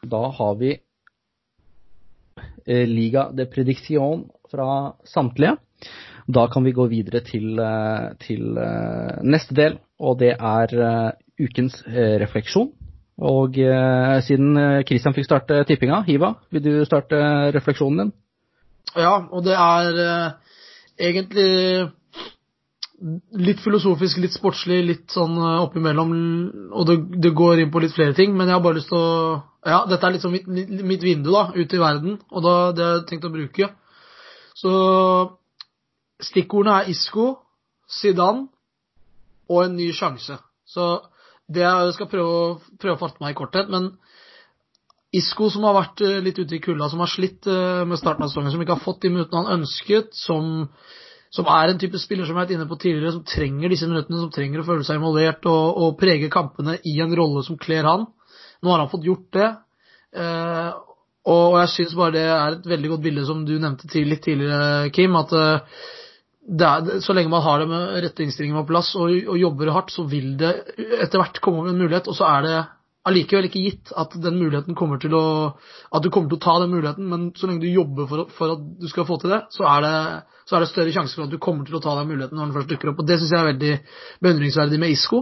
Da har vi Liga de Prediction fra samtlige. Da kan vi gå videre til, eh, til eh, neste del, og det er eh, ukens eh, refleksjon. Og eh, siden eh, Christian fikk starte tippinga, Hiva, vil du starte refleksjonen din? Ja, og det er eh, egentlig litt filosofisk, litt sportslig, litt sånn eh, oppimellom, og det, det går inn på litt flere ting, men jeg har bare lyst til å Ja, dette er sånn mitt, mitt vindu da, ut i verden, og da, det har jeg tenkt å bruke. Så stikkordene er Isco, Zidane og en ny sjanse. Så det jeg skal prøve, prøve å fatte meg i korthet, men Isco som har vært eh, litt ute i kulda, som har slitt eh, med starten av sesongen, som ikke har fått de minuttene han ønsket, som, som er en type spiller som jeg har vært inne på tidligere, som trenger disse minuttene, som trenger å føle seg involvert og, og prege kampene i en rolle som kler han. Nå har han fått gjort det. Eh, og jeg syns bare det er et veldig godt bilde, som du nevnte til, litt tidligere, Kim, at eh, er, så lenge man har det med rette innstillinger på plass og, og jobber hardt, så vil det etter hvert komme en mulighet, og så er det allikevel ikke gitt at den muligheten kommer til å At du kommer til å ta den muligheten, men så lenge du jobber for, for at du skal få til det, så det, så er det større sjanse for at du kommer til å ta den muligheten når den først dukker opp. Og det syns jeg er veldig beundringsverdig med Isco,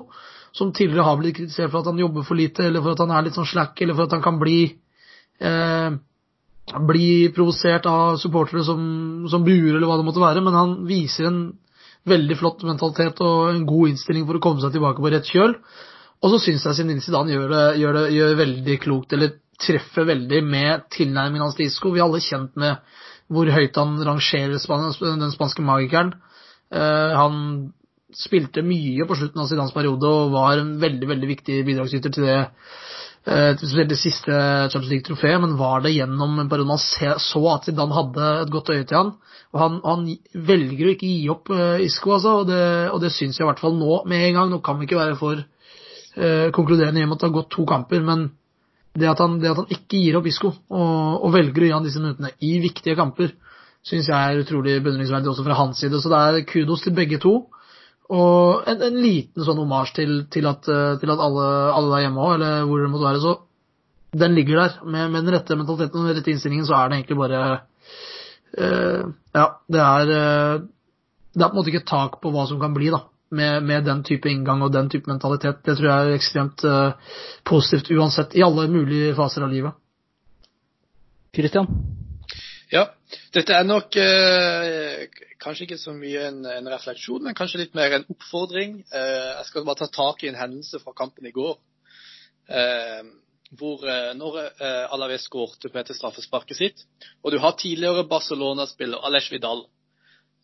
som tidligere har blitt kritisert for at han jobber for lite, eller for at han er litt sånn slack, eller for at han kan bli eh, bli provosert av supportere som, som buer, eller hva det måtte være, men han viser en veldig flott mentalitet og en god innstilling for å komme seg tilbake på rett kjøl. Og så syns jeg Zinedine Zidane gjør det, gjør det gjør veldig klokt, eller treffer veldig med tilnærmingen hans til Isco. Vi er alle kjent med hvor høyt han rangerer den spanske magikeren. Eh, han spilte mye på slutten av Zidanes periode og var en veldig veldig viktig bidragsyter til det eh, spesielt det siste Champions League-trofeet, men var det gjennom en periode man så at Zidane hadde et godt øye til han. Og han, han velger å ikke gi opp eh, Isco, altså, og det, og det syns jeg i hvert fall nå med en gang. Nå kan vi ikke være for eh, konkluderende i med at det har gått to kamper, men det at han, det at han ikke gir opp Isco og, og velger å gi han disse minuttene i viktige kamper, syns jeg er utrolig beundringsverdig også fra hans side. Så det er kudos til begge to. Og en, en liten sånn omasj til, til, at, eh, til at alle, alle der hjemme òg, eller hvor det måtte være, så den ligger der. Med, med den rette mentaliteten og den rette innstillingen, så er det egentlig bare eh, Ja, det er eh, Det er på en måte ikke et tak på hva som kan bli, da. Med, med den type inngang og den type mentalitet. Det tror jeg er ekstremt uh, positivt uansett, i alle mulige faser av livet. Christian? Ja, dette er nok uh, kanskje ikke så mye en, en refleksjon, men kanskje litt mer en oppfordring. Eh, jeg skal bare ta tak i en hendelse fra kampen i går. Eh, hvor eh, når eh, Alaves skårte på etter straffesparket sitt, og du har tidligere Barcelona-spiller Alesh Vidal,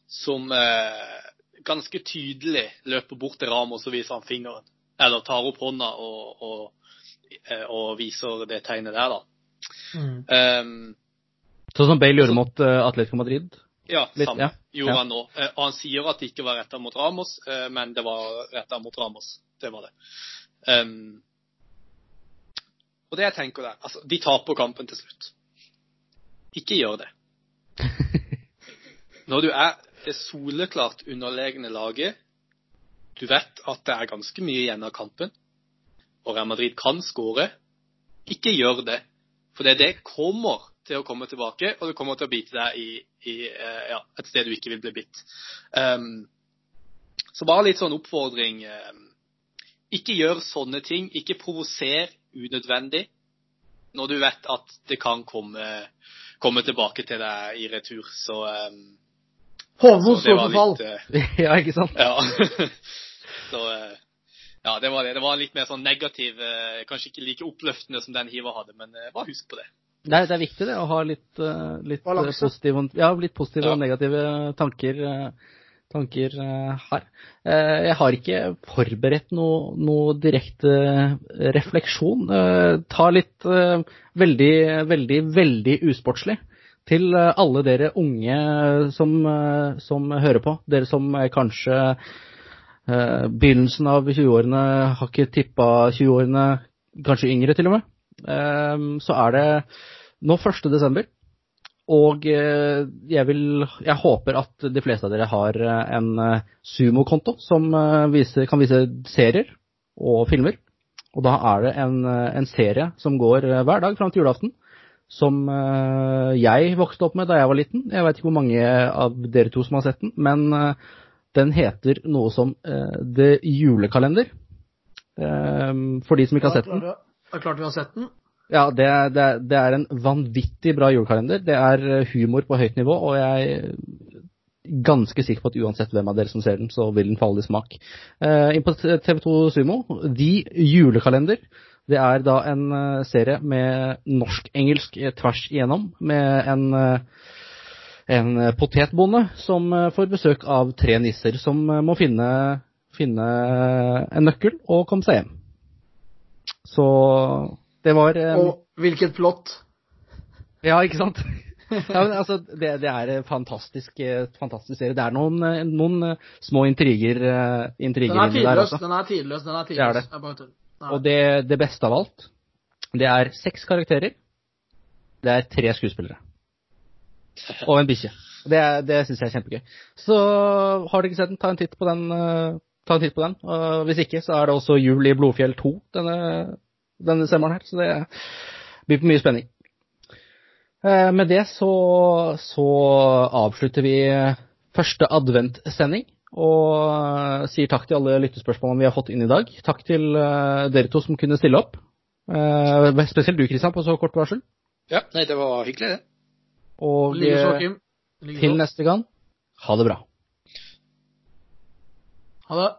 som eh, ganske tydelig løper bort til Ramos og viser han fingeren. Eller tar opp hånda og, og, eh, og viser det tegnet der, da. Mm. Um, Sånn som Bale gjorde mot uh, Atletico Madrid. Ja, Litt, samme ja. gjorde Ja. han nå. Uh, Og han sier at det ikke var retta mot Ramos, uh, men det var retta mot Ramos. Det var det. Um, og det jeg tenker der Altså, de taper kampen til slutt. Ikke gjør det. *laughs* Når du er det soleklart underlegne laget, du vet at det er ganske mye igjen av kampen, og Real Madrid kan skåre, ikke gjør det. For det, det kommer til å komme tilbake, og det kommer til å bite deg i, i eh, ja, et sted du ikke vil bli bitt. Um, så bare litt sånn oppfordring. Um, ikke gjør sånne ting. Ikke provoser unødvendig når du vet at det kan komme, komme tilbake til deg i retur. Så, um, Hovmo står for fall. litt eh, *laughs* ja, ikke sant? ja. *laughs* så eh, ja, det var det. Det var litt mer sånn negativ, eh, kanskje ikke like oppløftende som den Hiva hadde, men bare husk på det. Er, det er viktig det, å ha litt, litt, positive, ja, litt positive Ja. og negative tanker, eh, tanker her. Jeg har ikke forberedt noe, noe direkte refleksjon. Ta litt veldig, veldig, veldig usportslig til eh, alle dere unge som, eh, som hører på. Dere som eh, kanskje eh, begynnelsen av 20-årene har ikke tippa 20-årene, kanskje yngre til og med. Eh, Så er det nå 1. desember. Og eh, jeg vil Jeg håper at de fleste av dere har eh, en eh, sumokonto som eh, viser, kan vise serier og filmer. Og da er det en, eh, en serie som går eh, hver dag fram til julaften. Som eh, jeg vokste opp med da jeg var liten. Jeg vet ikke hvor mange av dere to som har sett den, men eh, den heter noe som eh, The Julekalender. For de som ikke har sett den. Det er klart vi har sett den. Ja, det, det, det er en vanvittig bra julekalender. Det er humor på høyt nivå, og jeg er ganske sikker på at uansett hvem av dere som ser den, så vil den falle i smak. Inn på TV2 Sumo, De julekalender. Det er da en eh, serie med norsk-engelsk eh, tvers igjennom, med en eh, en potetbonde som får besøk av tre nisser som må finne, finne en nøkkel og komme seg hjem. Så det var Og hvilket plott. ja, ikke sant? *laughs* ja, men altså, det, det er en fantastisk, fantastisk serie. Det er noen, noen små intriger, intriger Den er tidløs. Den er tidløs. Den er Det er tidløs. det. Og det, det beste av alt, det er seks karakterer. Det er tre skuespillere. Og en bikkje. Det, det syns jeg er kjempegøy. Så har dere ikke sett den, ta en titt på den. eh, Ta en titt på den. Og hvis ikke, så er det også Jul i Blodfjell 2 denne, denne sommeren her. Så det blir på mye spenning. Eh, Med det så, så avslutter vi første adventsending. Og eh, sier takk til alle lyttespørsmålene vi har fått inn i dag. Takk til eh, dere to som kunne stille opp. Eh, Spesielt du, Kristian, på så kort varsel. Ja, nei, det var hyggelig, det. Og. Likeså. til neste gang, ha det bra. Ha det.